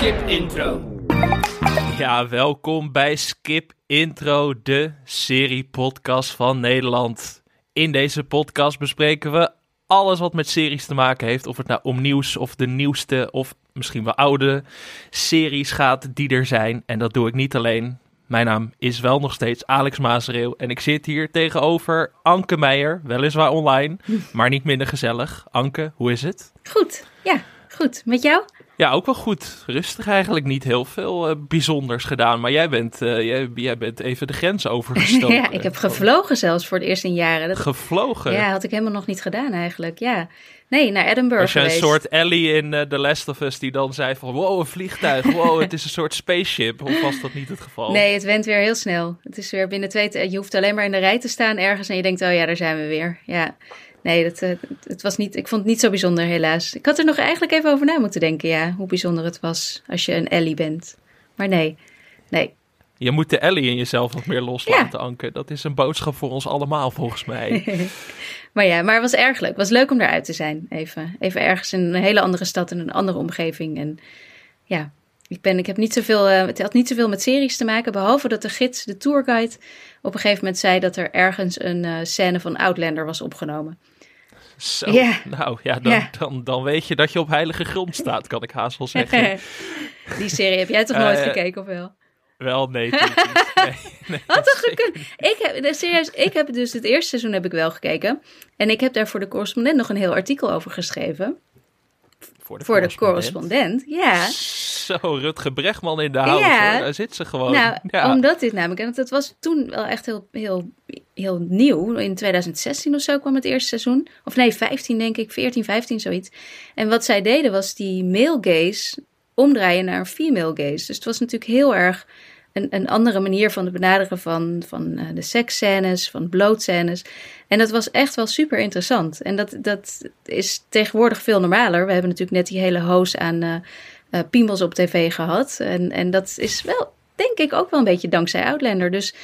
Skip Intro. Ja, welkom bij Skip Intro, de serie-podcast van Nederland. In deze podcast bespreken we alles wat met series te maken heeft. Of het nou om nieuws of de nieuwste of misschien wel oude series gaat die er zijn. En dat doe ik niet alleen. Mijn naam is wel nog steeds Alex Maasreel. En ik zit hier tegenover Anke Meijer, weliswaar online, maar niet minder gezellig. Anke, hoe is het? Goed, ja, goed. Met jou? Ja, ook wel goed. Rustig eigenlijk. Niet heel veel eh, bijzonders gedaan. Maar jij bent, eh, jij, jij bent even de grens overgestoken. ja, ik heb gevlogen zelfs voor het eerst in jaren. Dat, Gevlogen? ja, had ik helemaal nog niet gedaan eigenlijk. Ja. Nee, naar Edinburgh Was jij een soort Ellie in eh, The Last of Us die dan zei van... Wow, een vliegtuig. Wow, het is een soort spaceship. Of was dat niet het geval? Nee, het went weer heel snel. Het is weer binnen twee... Je hoeft alleen maar in de rij te staan ergens en je denkt, oh ja, daar zijn we weer. Ja. Nee, dat, eh, het was niet, ik vond het niet zo bijzonder helaas. Ik had er nog eigenlijk even over na moeten denken, ja, hoe bijzonder het was als je een Ellie bent. Maar nee, nee. Je moet de Ellie in jezelf wat meer loslaten, Anke. Dat is een boodschap voor ons allemaal, volgens mij. Maar ja, maar het was erg leuk. Het was leuk om eruit te zijn. Even, even ergens in een hele andere stad, in een andere omgeving. En ja, ik, ben, ik heb niet zoveel, eh, het had niet zoveel met series te maken. Behalve dat de gids, de tourguide, op een gegeven moment zei dat er ergens een eh, scène van Outlander was opgenomen. Zo, nou ja dan. Dan, dan weet je dat je op heilige grond staat, kan ik haast wel zeggen. Die serie heb jij toch nooit Eh, gekeken, of wel? Wel, nee. Nee, nee, Had toch gekund? Ik heb, serieus, ik heb dus het eerste seizoen heb ik wel gekeken. En ik heb daar voor de correspondent nog een heel artikel over geschreven. Voor de, Voor de correspondent, ja. Zo, Rutge Bregman in de house, Ja. hoor. Daar zit ze gewoon. Nou, ja. omdat dit namelijk, en het was toen wel echt heel, heel, heel nieuw. In 2016 of zo kwam het eerste seizoen. Of nee, 15 denk ik, 14, 15, zoiets. En wat zij deden was die male gaze omdraaien naar een female gaze. Dus het was natuurlijk heel erg een, een andere manier van het benaderen van, van eh, de seksscènes, van blootscènes. En dat was echt wel super interessant. En dat, dat is tegenwoordig veel normaler. We hebben natuurlijk net die hele hoos aan eh, piemels op tv gehad. En, en dat is wel, denk ik, ook wel een beetje dankzij Outlander. Dus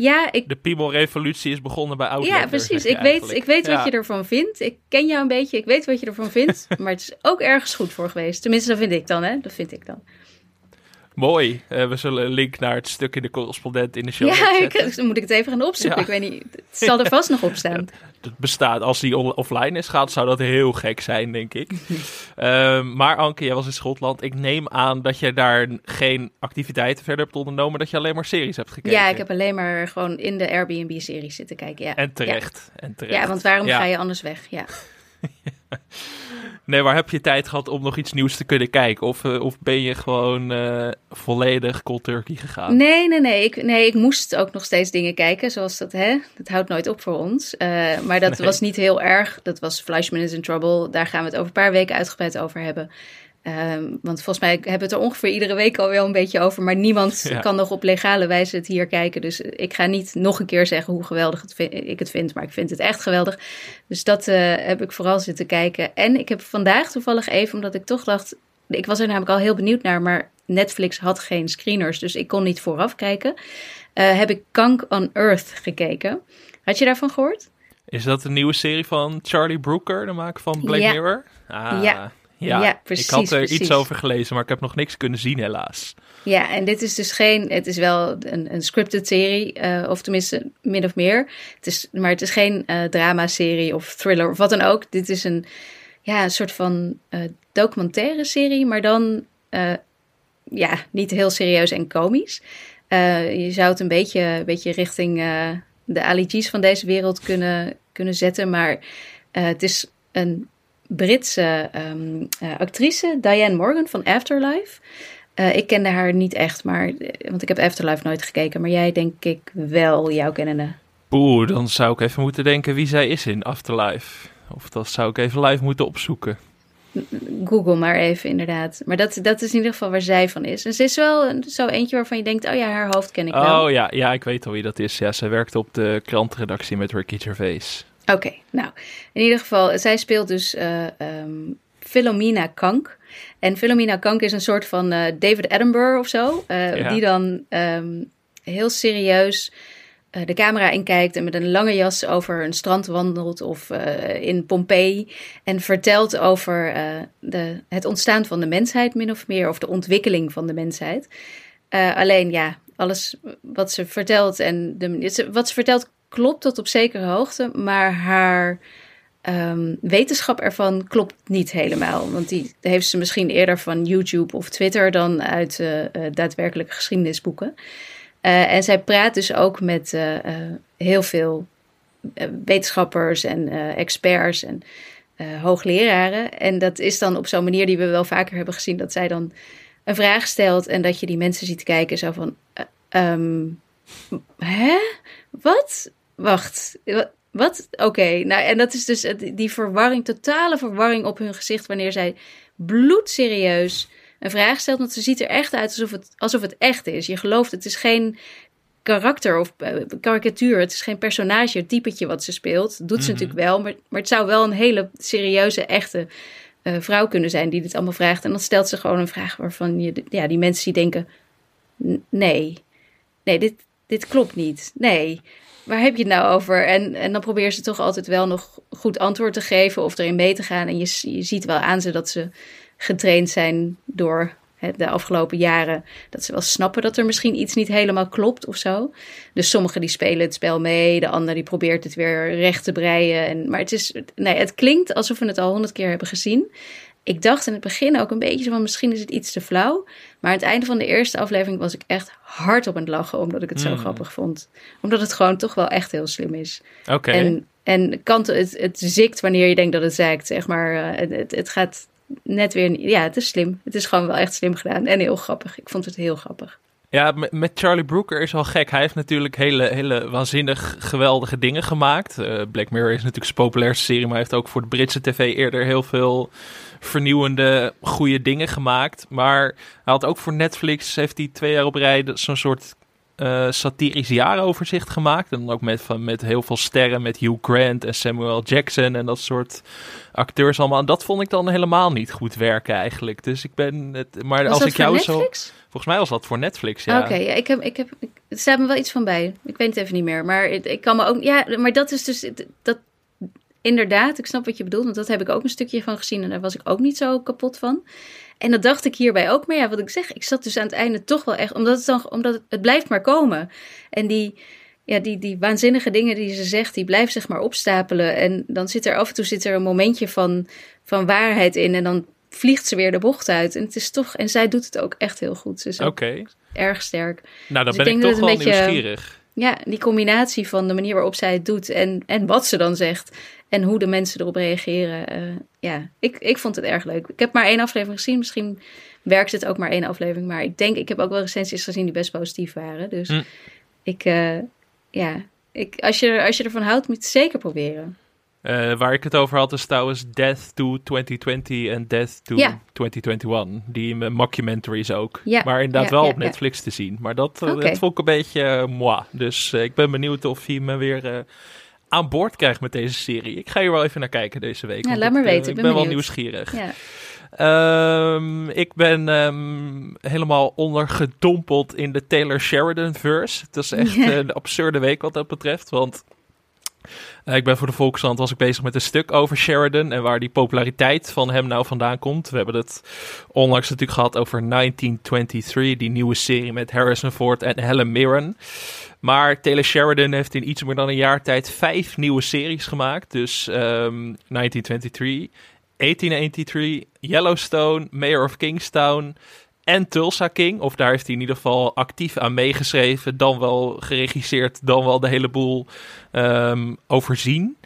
ja, ik, De Piemel-revolutie is begonnen bij Outlander. ja precies. Ik weet, ik weet wat je ervan vindt. Ik ken jou een beetje. Ik weet wat je ervan vindt. maar het is ook ergens goed voor geweest. Tenminste, dat vind ik dan, hè? Dat vind ik dan. Mooi. Eh, we zullen een link naar het stuk in de correspondent in de show ja, ik, dan moet ik het even gaan opzoeken. Ja. Ik weet niet. Het zal er vast nog op staan. Het bestaat. Als die offline is gaat, zou dat heel gek zijn, denk ik. Ehm, maar Anke, jij was in Schotland. Ik neem aan dat je daar geen activiteiten verder hebt ondernomen. Dat je alleen maar series hebt gekeken. Ja, ik heb alleen maar gewoon in de Airbnb-serie zitten kijken. Ja. En terecht. En Ja, terecht. ja want waarom Ja. ga je anders weg? Ja. Nee, waar heb je tijd gehad om nog iets nieuws te kunnen kijken? Of, eh, of ben je gewoon eh, volledig cold turkey gegaan? Nee, nee, nee. Ik, nee, ik moest ook nog steeds dingen kijken, zoals dat, hè. Dat houdt nooit op voor ons. Eh, maar dat Nee. was niet heel erg. Dat was Fleischman is in Trouble. Daar gaan we het over een paar weken uitgebreid over hebben. Ehm, want volgens mij hebben we het er ongeveer iedere week al wel een beetje over. Maar niemand Ja. kan nog op legale wijze het hier kijken. Dus ik ga niet nog een keer zeggen hoe geweldig het vind- ik het vind. Maar ik vind het echt geweldig. Dus dat eh, heb ik vooral zitten kijken. En ik heb vandaag toevallig even, omdat ik toch dacht... Ik was er namelijk al heel benieuwd naar, maar Netflix had geen screeners. Dus ik kon niet vooraf kijken. Eh, heb ik Kank on Earth gekeken. Had je daarvan gehoord? Is dat een nieuwe serie van Charlie Brooker, de maker van Black Ja. Mirror? Ah, Ja. Ja. Ja, precies, Ik had er precies. iets over gelezen, maar ik heb nog niks kunnen zien, helaas. Ja, en dit is dus geen. Het is wel een, een scripted serie, eh, of tenminste min of meer. Het is, maar het is geen eh drama-serie of thriller of wat dan ook. Dit is een, ja, een soort van eh, documentaire serie, maar dan ja, niet heel serieus en komisch. Je zou het een beetje, een beetje richting de Ali G's van deze wereld kunnen, kunnen zetten, maar het is een Britse ehm, eh, actrice, Diane Morgan van Afterlife. Eh, ik kende haar niet echt, maar, eh, want ik heb Afterlife nooit gekeken. Maar jij denk ik wel, jouw kennende. Oeh, dan zou ik even moeten denken wie zij is in Afterlife. Of dat zou ik even live moeten opzoeken. Google maar even, inderdaad. Maar dat, dat is in ieder geval waar zij van is. En ze is wel zo eentje waarvan je denkt, oh ja, haar hoofd ken ik wel. Oh ja, ja, ik weet al wie dat is. Ja, zij werkte op de krantredactie met Ricky Gervais. Oké, nou, in ieder geval, zij speelt dus ehm, Philomena Kank. En Philomena Kank is een soort van eh, David Attenborough of zo. eh, Ja. Die dan ehm, heel serieus de camera in kijkt en met een lange jas over een strand wandelt of uh, in Pompeii en vertelt over uh, de, het ontstaan van de mensheid min of meer of de ontwikkeling van de mensheid. alleen ja, alles wat ze vertelt en de, wat ze vertelt klopt tot op zekere hoogte, maar haar um, wetenschap ervan klopt niet helemaal. Want die heeft ze misschien eerder van YouTube of Twitter dan uit uh, daadwerkelijke geschiedenisboeken. Uh, en zij praat dus ook met heel veel wetenschappers en experts en hoogleraren. En dat is dan op zo'n manier die we wel vaker hebben gezien, dat zij dan een vraag stelt en dat je die mensen ziet kijken zo van... Um, hè? Wat? Wacht, wat? Oké, nou en dat is dus die verwarring, totale verwarring op hun gezicht wanneer zij bloedserieus een vraag stelt. Want ze ziet er echt uit alsof het, alsof het echt is. Je gelooft, het is geen karakter of uh, karikatuur. Het is geen personage, het typetje wat ze speelt. doet ze mhm. natuurlijk wel, maar, maar het zou wel een hele serieuze, echte uh, vrouw kunnen zijn die dit allemaal vraagt. En dan stelt ze gewoon een vraag waarvan je, ja, die mensen die denken: nee, nee, dit, dit klopt niet. Nee waar heb je het nou over? En, en dan probeer ze toch altijd wel nog goed antwoord te geven of erin mee te gaan. En je, je ziet wel aan ze dat ze getraind zijn door de afgelopen jaren. Dat ze wel snappen dat er misschien iets niet helemaal klopt of zo. Dus sommigen die spelen het spel mee, de ander die probeert het weer recht te breien. En, maar het, is, nee, het klinkt alsof we het al honderd keer hebben gezien. Ik dacht in het begin ook een beetje van misschien is het iets te flauw. Maar aan het einde van de eerste aflevering was ik echt hard op aan het lachen. Omdat ik het zo hmm. grappig vond. Omdat het gewoon toch wel echt heel slim is. Oké. En, en kant, het, het zikt wanneer je denkt dat het zeikt, zeg maar. Eh, het, het gaat net weer... Ja, het is slim. Het is gewoon wel echt slim gedaan. En heel grappig. Ik vond het heel grappig. Ja, met Charlie Brooker is wel gek. Hij heeft natuurlijk hele, hele waanzinnig geweldige dingen gemaakt. Uh, Black Mirror is natuurlijk zijn populairste serie, maar hij heeft ook voor de Britse tv eerder heel veel vernieuwende, goede dingen gemaakt. Maar hij had ook voor Netflix, heeft hij twee jaar op rij zo'n soort uh, satirisch jaaroverzicht gemaakt. En dan ook met, van, met heel veel sterren, met Hugh Grant en Samuel Jackson en dat soort acteurs allemaal. En dat vond ik dan helemaal niet goed werken eigenlijk. Dus ik ben het. Maar als ik jou zo. Volgens mij was dat voor Netflix, ja. Oké, ja, ik heb, ik heb, ik, er staat me wel iets van bij. Ik weet het even niet meer. Maar ik, ik kan me ook, ja, maar dat is dus, dat, inderdaad, ik snap wat je bedoelt. Want dat heb ik ook een stukje van gezien en daar was ik ook niet zo kapot van. En dat dacht ik hierbij ook. Maar ja, wat ik zeg, ik zat dus aan het einde toch wel echt, omdat het, dan, omdat het, het blijft maar komen. En die, ja, die, die waanzinnige dingen die ze zegt, die blijft zich maar opstapelen. En dan zit er af en toe zit er een momentje van, van waarheid in. En dan vliegt ze weer de bocht uit. En het is toch, en zij doet het ook echt heel goed. Ze is okay. erg sterk. Nou, dan dus ben ik, toch wel beetje, nieuwsgierig. Ja, die combinatie van de manier waarop zij het doet en, en wat ze dan zegt. En hoe de mensen erop reageren. Uh, ja, ik, ik vond het erg leuk. Ik heb maar één aflevering gezien. Misschien werkt het ook maar één aflevering. Maar ik denk, ik heb ook wel recensies gezien die best positief waren. Dus hm. ik, uh, ja, ik, als, je, als je ervan houdt, moet je het zeker proberen. Uh, waar ik het over had is trouwens Death to 2020 en Death to ja. 2021. Die mockumentaries ook. Ja. Maar inderdaad wel op Netflix te zien. Maar dat, okay. dat vond ik een beetje moi. Dus ik ben benieuwd of hij me weer aan boord krijgt met deze serie. Ik ga hier wel even naar kijken deze week. Ja, laat maar weten. ik ben, wel nieuwsgierig. Ja. Um, ik ben um, helemaal ondergedompeld in de Taylor Sheridan verse. Het is echt een absurde week wat dat betreft. Want uh, ik ben voor de Volkskrant was ik bezig met een stuk over Sheridan en waar die populariteit van hem nou vandaan komt. We hebben het onlangs natuurlijk gehad over 1923, die nieuwe serie met Harrison Ford en Helen Mirren. Maar Taylor Sheridan heeft in iets meer dan een jaar tijd vijf nieuwe series gemaakt. Dus um, 1923, 1883, Yellowstone, Mayor of Kingstown en Tulsa King. Of daar heeft hij in ieder geval actief aan meegeschreven. Dan wel geregisseerd, dan wel de hele boel um, overzien.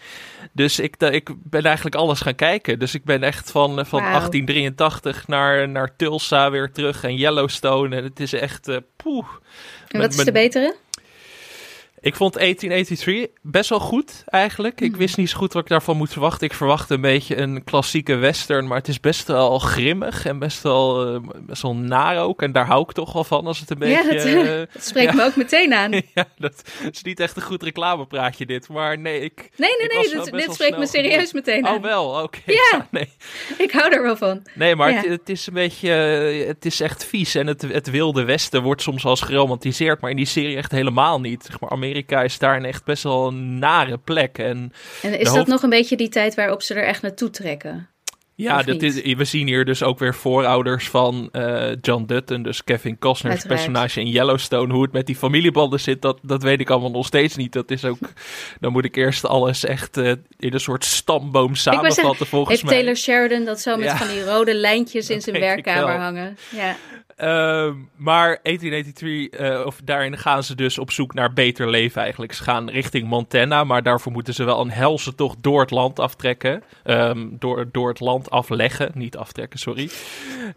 Dus ik, ik ben eigenlijk alles gaan kijken. Dus ik ben echt van, van 1883 naar, naar Tulsa weer terug en Yellowstone. En het is echt uh, poeh. En wat is de betere? Ik vond 1883 best wel goed eigenlijk. Ik mhm. wist niet zo goed wat ik daarvan moet verwachten. Ik verwachtte een beetje een klassieke western, maar het is best wel grimmig en best wel, uh, best wel naar ook. En daar hou ik toch wel van als het een beetje... Ja, dat, uh, dat spreekt me ook meteen aan. ja, dat is niet echt een goed reclamepraatje dit, maar nee, ik... Nee, nee, nee, dit, dit spreekt me serieus meteen aan. Oh wel, oké. Ja, nee. ik hou er wel van. Nee, maar het, het, is een beetje, het is echt vies en het, het wilde westen wordt soms als geromantiseerd, maar in die serie echt helemaal niet. Zeg maar, Amerika Amerika is daar een echt best wel een nare plek. En, en is dat nog een beetje die tijd waarop ze er echt naartoe trekken? Ja, dat is, we zien hier dus ook weer voorouders van uh, John Dutton, dus Kevin Costner's personage in Yellowstone. Hoe het met die familiebanden zit, dat, dat weet ik allemaal nog steeds niet. Dat is ook, dan moet ik eerst alles echt uh, in een soort stamboom samenvatten volgens heeft mij. Heeft Taylor Sheridan dat zo met van die rode lijntjes in zijn werkkamer hangen? Ja. Uh, maar 1883, uh, of daarin gaan ze dus op zoek naar beter leven eigenlijk. Ze gaan richting Montana, maar daarvoor moeten ze wel een helse tocht door het land aftrekken. Um, door, door het land afleggen, niet aftrekken, sorry.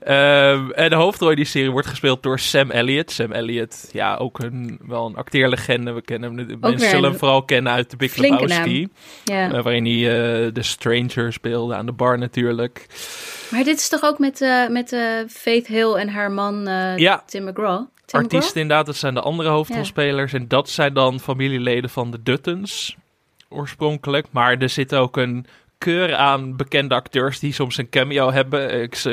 Um, en de hoofdrol in die serie wordt gespeeld door Sam Elliott. Sam Elliott, ja, ook een, wel een acteerlegende. We kennen hem, mensen zullen hem vooral kennen uit de Big Lebowski. Uh, waarin hij de Stranger speelde aan de bar natuurlijk. Maar dit is toch ook met, uh, met uh, Faith Hill en haar man uh, ja. Tim McGraw? Tim Artiesten inderdaad, dat zijn de andere hoofdrolspelers. En dat zijn dan familieleden van de Duttons oorspronkelijk. Maar er zit ook een keur aan bekende acteurs die soms een cameo hebben. Ik,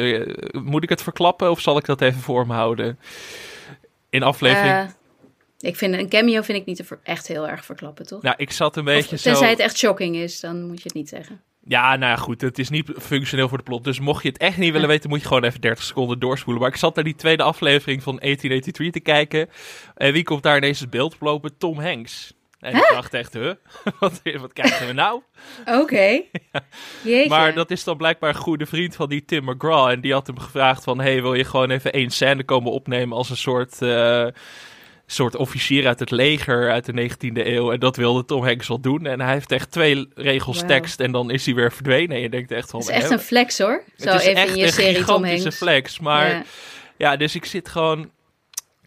moet ik het verklappen of zal ik dat even voor me houden? In aflevering... ik vind een cameo vind ik niet echt heel erg verklappen, toch? Nou, ik zat een beetje of, zo... Tenzij het echt shocking is, dan moet je het niet zeggen. Ja, nou ja, goed. Het is niet functioneel voor de plot. Dus mocht je het echt niet willen weten, moet je gewoon even 30 seconden doorspoelen. Maar ik zat naar die tweede aflevering van 1883 te kijken. En wie komt daar ineens het beeld lopen? Tom Hanks. En ik dacht echt, huh? wat, wat krijgen we nou? Oké. ja. Maar dat is dan blijkbaar een goede vriend van die Tim McGraw. En die had hem gevraagd van... hey, wil je gewoon even één scène komen opnemen als een soort... Uh, soort officier uit het leger uit de 19e eeuw. En dat wilde Tom Hanks wel doen. En hij heeft echt twee regels tekst en dan is hij weer verdwenen. En je denkt echt van... Het is echt een flex hoor. Zo het is even echt in je een serie Tom Hanks. flex. Maar ja. ja, dus ik zit gewoon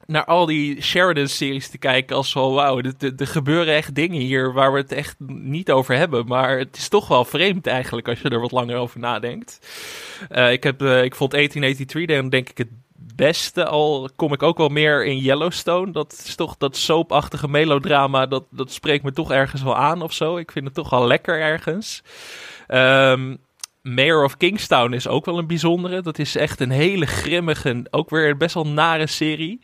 naar al die Sheridan-series te kijken als zo, wauw, er gebeuren echt dingen hier waar we het echt niet over hebben. Maar het is toch wel vreemd eigenlijk als je er wat langer over nadenkt. Uh, ik, heb, uh, ik vond 1883 dan denk ik het beste. Al kom ik ook wel meer in Yellowstone. Dat is toch dat soapachtige melodrama. Dat, dat spreekt me toch ergens wel aan of zo. Ik vind het toch wel lekker ergens. Um, Mayor of Kingstown is ook wel een bijzondere. Dat is echt een hele grimmige, ook weer best wel nare serie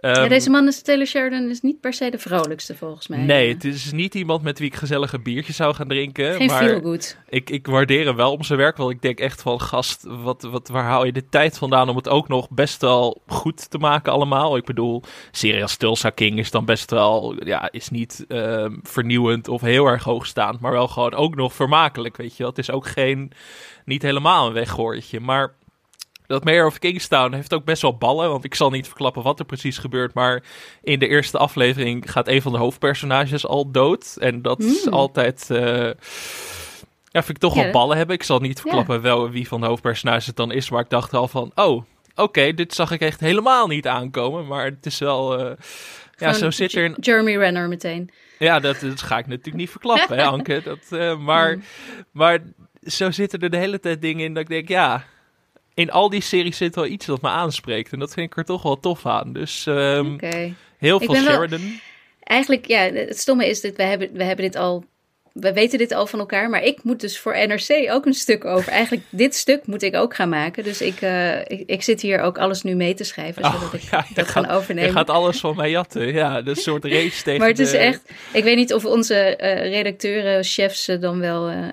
ja, ehm, deze man is Taylor Sheridan is niet per se de vrolijkste volgens mij. Nee, het is niet iemand met wie ik gezellige biertjes zou gaan drinken. Geen maar. Ik, ik waardeer hem wel om zijn werk, want ik denk echt van gast, wat, wat, waar haal je de tijd vandaan om het ook nog best wel goed te maken allemaal? Ik bedoel, serie als Tulsa King is dan best wel, ja, is niet uh, vernieuwend of heel erg hoogstaand, maar wel gewoon ook nog vermakelijk, weet je wel. Het is ook geen, niet helemaal een weggooitje, maar dat Mayor of Kingstown heeft ook best wel ballen. Want ik zal niet verklappen wat er precies gebeurt. Maar in de eerste aflevering gaat een van de hoofdpersonages al dood. En dat is hmm. altijd. Uh, ja, vind ik toch wel ballen hebben. Ik zal niet verklappen wel wie van de hoofdpersonages het dan is. Maar ik dacht al van. Oh, oké, dit zag ik echt helemaal niet aankomen. Maar het is wel. Uh, ja, zo zit er. Jeremy Renner meteen. Ja, dat, dat ga ik natuurlijk niet verklappen, hè, Anke. Dat, uh, maar, hmm. maar zo zitten er de hele tijd dingen in dat ik denk, ja, in al die series zit wel iets dat me aanspreekt. En dat vind ik er toch wel tof aan. Dus um, heel veel Sheridan. eigenlijk, ja, het stomme is dat we hebben, we hebben dit al we weten dit al van elkaar, maar ik moet dus voor NRC ook een stuk over. Eigenlijk, dit stuk moet ik ook gaan maken. Dus ik, uh, ik, ik, zit hier ook alles nu mee te schrijven, oh, zodat ik ja, dat gaat, kan overnemen. Je gaat alles van mij jatten, ja. een soort race tegen Maar het is echt, ik weet niet of onze uh, redacteuren, chefs dan wel uh,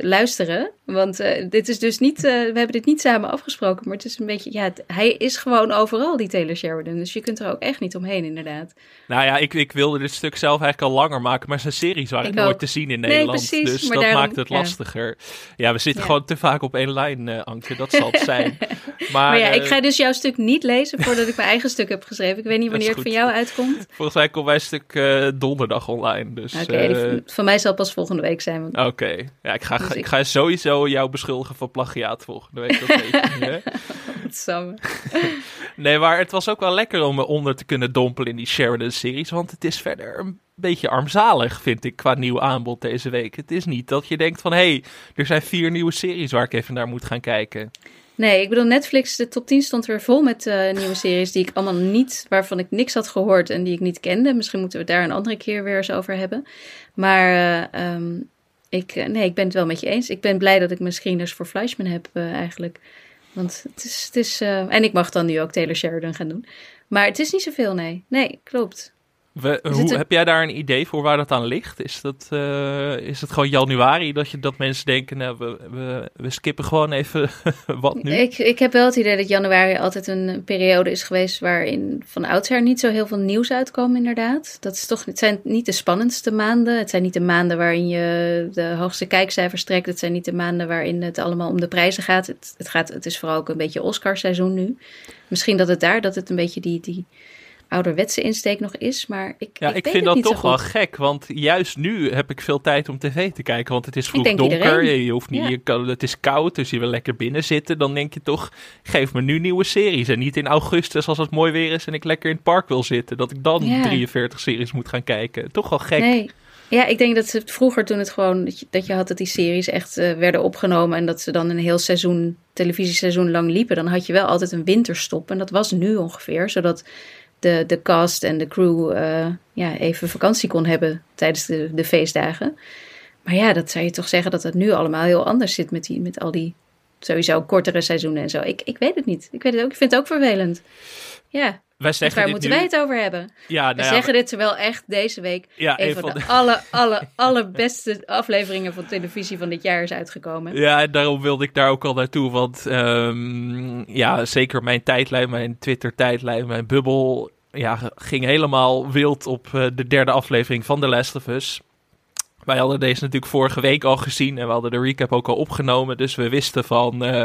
luisteren. Want dit is dus niet, we hebben dit niet samen afgesproken, maar het is een beetje, ja, hij is gewoon overal, die Taylor Sheridan. Dus je kunt er ook echt niet omheen, inderdaad. Nou ja, ik, ik wilde dit stuk zelf eigenlijk al langer maken, maar zijn series waren ik nooit te zien in Nederland. Nee, precies, dus dat maakt het lastiger. Ja, we zitten gewoon te vaak op één lijn, uh, Anke. Dat zal het zijn. Maar, maar ja, ik eh, ga dus jouw stuk niet lezen voordat ik mijn eigen stuk heb geschreven. Ik weet niet wanneer het van jou uitkomt. Volgens mij komt mijn stuk uh, donderdag online. Dus, Oké, van mij zal pas volgende week zijn. Oké, ja, ik ga, dus ik... ga sowieso jou beschuldigen van plagiaat volgende week. Dat weet je, nee, maar het was ook wel lekker om me onder te kunnen dompelen in die Sheridan-series. Want het is verder een beetje armzalig, vind ik, qua nieuw aanbod deze week. Het is niet dat je denkt van, hé, hey, er zijn vier nieuwe series waar ik even naar moet gaan kijken. Nee, ik bedoel, Netflix, de top 10 stond weer vol met uh, nieuwe series die ik allemaal niet, waarvan ik niks had gehoord en die ik niet kende. Misschien moeten we daar een andere keer weer eens over hebben. Maar uh, um, ik, uh, nee, ik ben het wel met je eens. Ik ben blij dat ik mijn screeners voor Fleischman heb eigenlijk. Want het is, het is en ik mag dan nu ook Taylor Sheridan gaan doen. Maar het is niet zoveel, nee. Nee, klopt. We, hoe, Heb jij daar een idee voor waar dat aan ligt? Is, dat, uh, is het gewoon januari dat, je, dat mensen denken, nou, we, we, we skippen gewoon even wat nu? Ik, ik heb wel het idee dat januari altijd een periode is geweest waarin van oudsher niet zo heel veel nieuws uitkomt inderdaad. Dat is toch, het zijn niet de spannendste maanden. Het zijn niet de maanden waarin je de hoogste kijkcijfers trekt. Het zijn niet de maanden waarin het allemaal om de prijzen gaat. Het, het, gaat, het is vooral ook een beetje Oscarseizoen nu. Misschien dat het daar, dat het een beetje die... die ouderwetse insteek nog is. Maar ik, ja, ik, vind dat toch wel gek. Want juist nu heb ik veel tijd om tv te kijken. Want het is vroeg donker. iedereen. Je hoeft niet, Ja. je kan, het is koud, dus je wil lekker binnen zitten. Dan denk je toch, geef me nu nieuwe series. En niet in augustus als het mooi weer is en ik lekker in het park wil zitten. Dat ik dan Ja. 43 series moet gaan kijken. Toch wel gek. Nee. Ja, ik denk dat ze het vroeger toen het gewoon dat je, dat je had dat die series echt eh, werden opgenomen en dat ze dan een heel seizoen, televisieseizoen lang liepen, dan had je wel altijd een winterstop en dat was nu ongeveer, zodat de, de cast en de crew eh, ja, even vakantie kon hebben tijdens de, de feestdagen. Maar ja, dat zou je toch zeggen dat het nu allemaal heel anders zit met, die, met al die sowieso kortere seizoenen en zo. Ik, ik weet het niet. Ik weet het ook. Ik vind het ook vervelend. Ja, Wij dus waar dit moeten nu- wij het over hebben? Ja, We nou ja, zeggen dit terwijl echt deze week ja, een van van de de- alle, alle, allerbeste afleveringen van televisie van dit jaar is uitgekomen. Ja, en daarom wilde ik daar ook al naartoe. Want ehm, ja, zeker mijn tijdlijn, mijn Twitter-tijdlijn, mijn bubbel. Ja, ging helemaal wild op eh, de derde aflevering van The Last of Us. Wij hadden deze natuurlijk vorige week al gezien en we hadden de recap ook al opgenomen. Dus we wisten van. eh,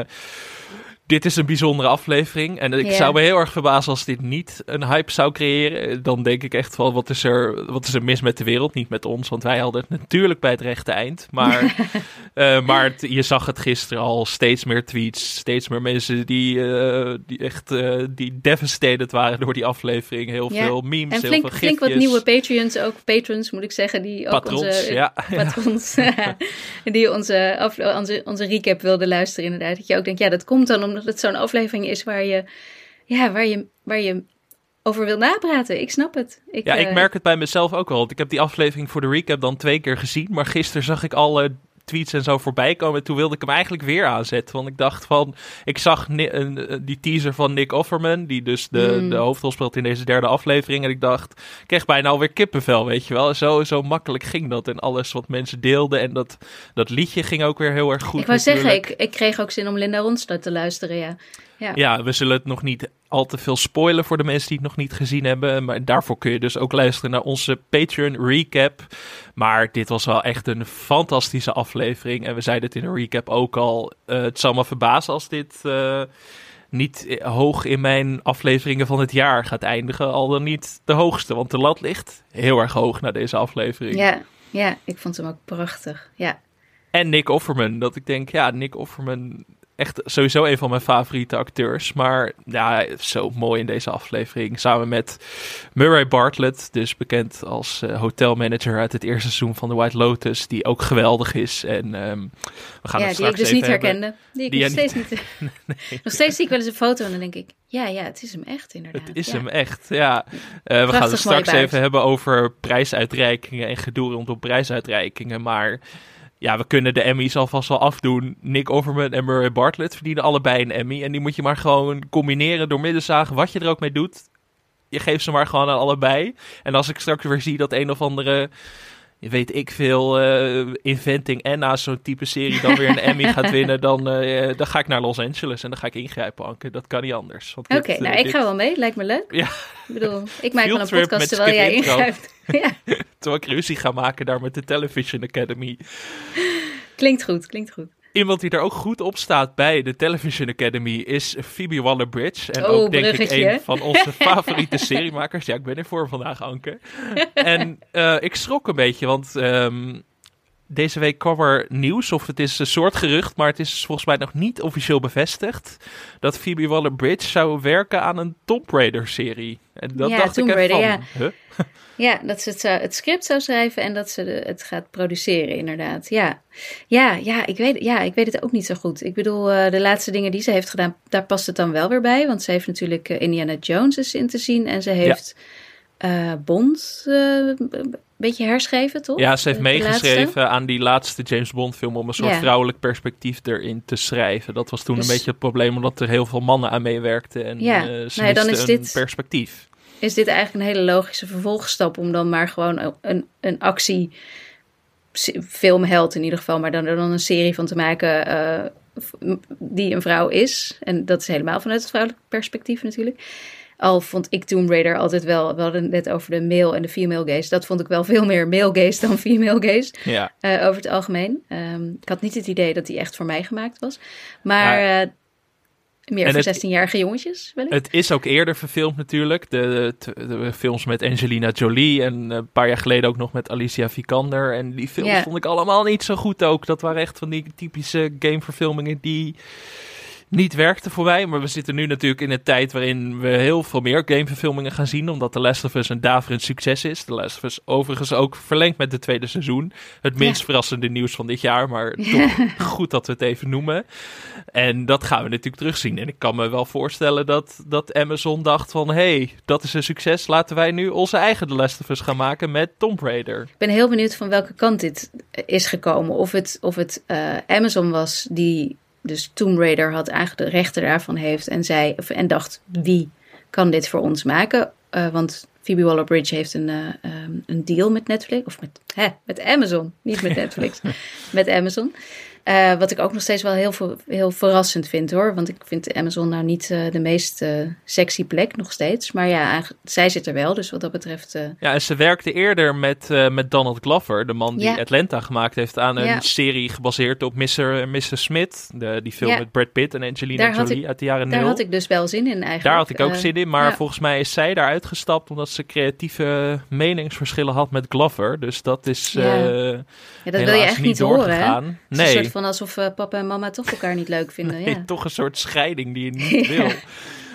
dit is een bijzondere aflevering. En ik zou me heel erg verbazen als dit niet een hype zou creëren. Dan denk ik echt van, wat is, er, wat is er mis met de wereld? Niet met ons, want wij hadden het natuurlijk bij het rechte eind. Maar, eh, maar het- je zag het gisteren al. Steeds meer tweets, steeds meer mensen die, eh, die echt uh, die devastated waren door die aflevering. Heel veel memes, En heel flink, veel flink wat nieuwe Patreons, ook patrons moet ik zeggen, die ook Patrons, onze ja. patrons, die onze, af, onze, onze recap wilden luisteren inderdaad. Dat je ook denkt, ja, dat komt dan omdat het zo'n aflevering is waar je, ja, waar je, waar je over wil napraten. Ik snap het. Ik, Ja, ik eh, merk het bij mezelf ook al. Want ik heb die aflevering voor de recap dan twee keer gezien. Maar gisteren zag ik alle tweets en zo voorbij komen. En toen wilde ik hem eigenlijk weer aanzetten. Want ik dacht van... Ik zag een- eh, die teaser van Nick Offerman. Die dus de, Mm. de hoofdrol speelt in deze derde aflevering. En ik dacht... Ik kreeg bijna alweer kippenvel, weet je wel. Zo, zo makkelijk ging dat. En alles wat mensen deelden. En dat, dat liedje ging ook weer heel erg goed ik wou zeggen, ik, ik kreeg ook zin om Linda Ronstadt te luisteren, ja. Ja, Ja, we zullen het nog niet al te veel spoilen voor de mensen die het nog niet gezien hebben. Maar daarvoor kun je dus ook luisteren naar onze Patreon recap. Maar dit was wel echt een fantastische aflevering. En we zeiden het in de recap ook al. eh, het zal me verbazen als dit eh, niet hoog in mijn afleveringen van het jaar gaat eindigen. Al dan niet de hoogste, want de lat ligt heel erg hoog naar deze aflevering. ja, ja, ik vond hem ook prachtig. Ja, En Nick Offerman. Dat ik denk, ja, Nick Offerman. Echt sowieso een van mijn favoriete acteurs. Maar ja, zo mooi in deze aflevering. Samen met Murray Bartlett. Dus bekend als eh, hotelmanager uit het eerste seizoen van The White Lotus. Die ook geweldig is. En ehm, we gaan ja die ik dus niet hebben. herkende. Die ik Die nog steeds niet... Nog steeds zie ik wel eens een foto en dan denk ik... Ja, ja, het is hem echt inderdaad. Het is ja. hem echt, ja. Eh, we gaan het straks even hebben over prijsuitreikingen en gedoe rondom prijsuitreikingen. Maar ja, we kunnen de Emmys alvast wel afdoen. Nick Offerman en Murray Bartlett verdienen allebei een Emmy. En die moet je maar gewoon combineren door middenzagen, wat je er ook mee doet. Je geeft ze maar gewoon aan allebei. En als ik straks weer zie dat een of andere, weet ik veel, eh, Inventing Anna, zo'n type serie, dan weer een Emmy gaat winnen, dan, eh, dan ga ik naar Los Angeles en dan ga ik ingrijpen, Anke. Dat kan niet anders. Oké, eh, nou, ik ga wel mee. Lijkt me leuk. Ja. Ik bedoel, ik maak wel een podcast terwijl jij ingrijpt. ja, Terwijl ik ruzie ga maken daar met de Television Academy. klinkt goed, klinkt goed. Iemand die er ook goed op staat bij de Television Academy is Phoebe Waller-Bridge. En Oh, ook denk ik een van onze favoriete seriemakers. Ja, ik ben er voor vandaag, Anke. en eh, ik schrok een beetje, want ehm, deze week kwam er nieuws, of het is een soort gerucht, maar het is volgens mij nog niet officieel bevestigd, dat Phoebe Waller-Bridge zou werken aan een Tomb Raider-serie. En dat Ja, dacht Tomb ik Raider, van, huh? Ja, dat ze het, zou- het script zou schrijven en dat ze de- het gaat produceren, inderdaad. Ja, ja, ja, ik weet, ja, ik weet het ook niet zo goed. Ik bedoel, eh, de laatste dingen die ze heeft gedaan, daar past het dan wel weer bij. Want ze heeft natuurlijk eh, Indiana Jones is in te zien en ze heeft eh, Bond eh, een beetje herschreven, toch? Ja, ze heeft De- de laatste. meegeschreven aan die laatste James Bond film om een soort Ja. vrouwelijk perspectief erin te schrijven. Dat was toen Dus- een beetje het probleem, omdat er heel veel mannen aan meewerkten en Ja, eh, ze nou ja, dan is een dit- perspectief. is dit eigenlijk een hele logische vervolgstap om dan maar gewoon een, een actie filmheld in ieder geval, maar dan er dan een serie van te maken die een vrouw is. En dat is helemaal vanuit het vrouwelijk perspectief natuurlijk. Al vond ik Tomb Raider altijd wel, we hadden het net over de male en de female gaze. Dat vond ik wel veel meer male gaze dan female gaze. Ja. Uh, over het algemeen. Um, ik had niet het idee dat die echt voor mij gemaakt was. Maar ja. uh, meer en voor 16-jarige jongetjes, wellicht. Het is ook eerder verfilmd natuurlijk. De, de, de, films met Angelina Jolie en een paar jaar geleden ook nog met Alicia Vikander. En die films yeah. vond ik allemaal niet zo goed ook. Dat waren echt van die typische gameverfilmingen die niet werkte voor mij. Maar we zitten nu natuurlijk in een tijd waarin we heel veel meer gameverfilmingen gaan zien. Omdat The Last of Us een daverend succes is. The Last of Us overigens ook verlengd met het tweede seizoen. Het minst ja. verrassende nieuws van dit jaar. Maar toch goed dat we het even noemen. En dat gaan we natuurlijk terugzien. En ik kan me wel voorstellen dat, dat Amazon dacht van... hey, dat is een succes. Laten wij nu onze eigen The Last of Us gaan maken met Tomb Raider. Ik ben heel benieuwd van welke kant dit is gekomen. Of het, of het uh, Amazon was die dus Tomb Raider had eigenlijk de rechten daarvan heeft en, zei, en dacht, wie kan dit voor ons maken? Uh, want Phoebe Waller-Bridge heeft een, uh, um, een deal met Netflix, of met, hè, met Amazon, niet met Netflix, met Amazon. Uh, wat ik ook nog steeds wel heel, heel verrassend vind hoor. Want ik vind Amazon nou niet uh, de meest uh, sexy plek nog steeds. Maar ja, zij zit er wel. Dus wat dat betreft. Ja, en ze werkte eerder met, met Donald Glover, de man die ja. Atlanta gemaakt heeft, aan een ja. serie gebaseerd op Mr. Mr. Smith. De, die film ja. met Brad Pitt en Angelina daar Jolie ik, uit de jaren Daar nul. had ik dus wel zin in eigenlijk. Daar had ik ook zin in. Maar volgens mij is zij daar uitgestapt omdat ze creatieve meningsverschillen had met Glover. Dus dat is. Ja, dat wil je echt niet horen. Hè? Nee van alsof uh, papa en mama toch elkaar niet leuk vinden. Nee, ja. toch een soort scheiding die je niet wil.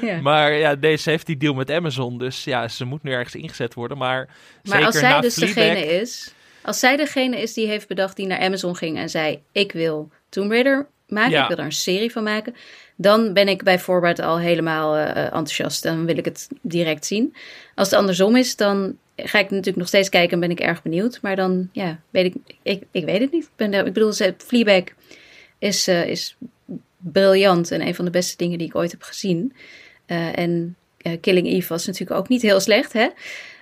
ja. Maar ja, deze heeft die deal met Amazon, dus ja, ze moet nu ergens ingezet worden. Maar, maar zeker als zij na dus Fleabag, degene is, als zij degene is die heeft bedacht die naar Amazon ging en zei: Ik wil Tomb Raider maken, Ja. ik wil daar een serie van maken. Dan ben ik bij voorbaat al helemaal uh, enthousiast. Dan wil ik het direct zien. Als het andersom is, dan ga ik natuurlijk nog steeds kijken en ben ik erg benieuwd. Maar dan, ja, weet ik, ik, ik weet het niet. Ik, ben, ik bedoel, Fleabag is, uh, is briljant en een van de beste dingen die ik ooit heb gezien. Uh, en uh, Killing Eve was natuurlijk ook niet heel slecht, hè?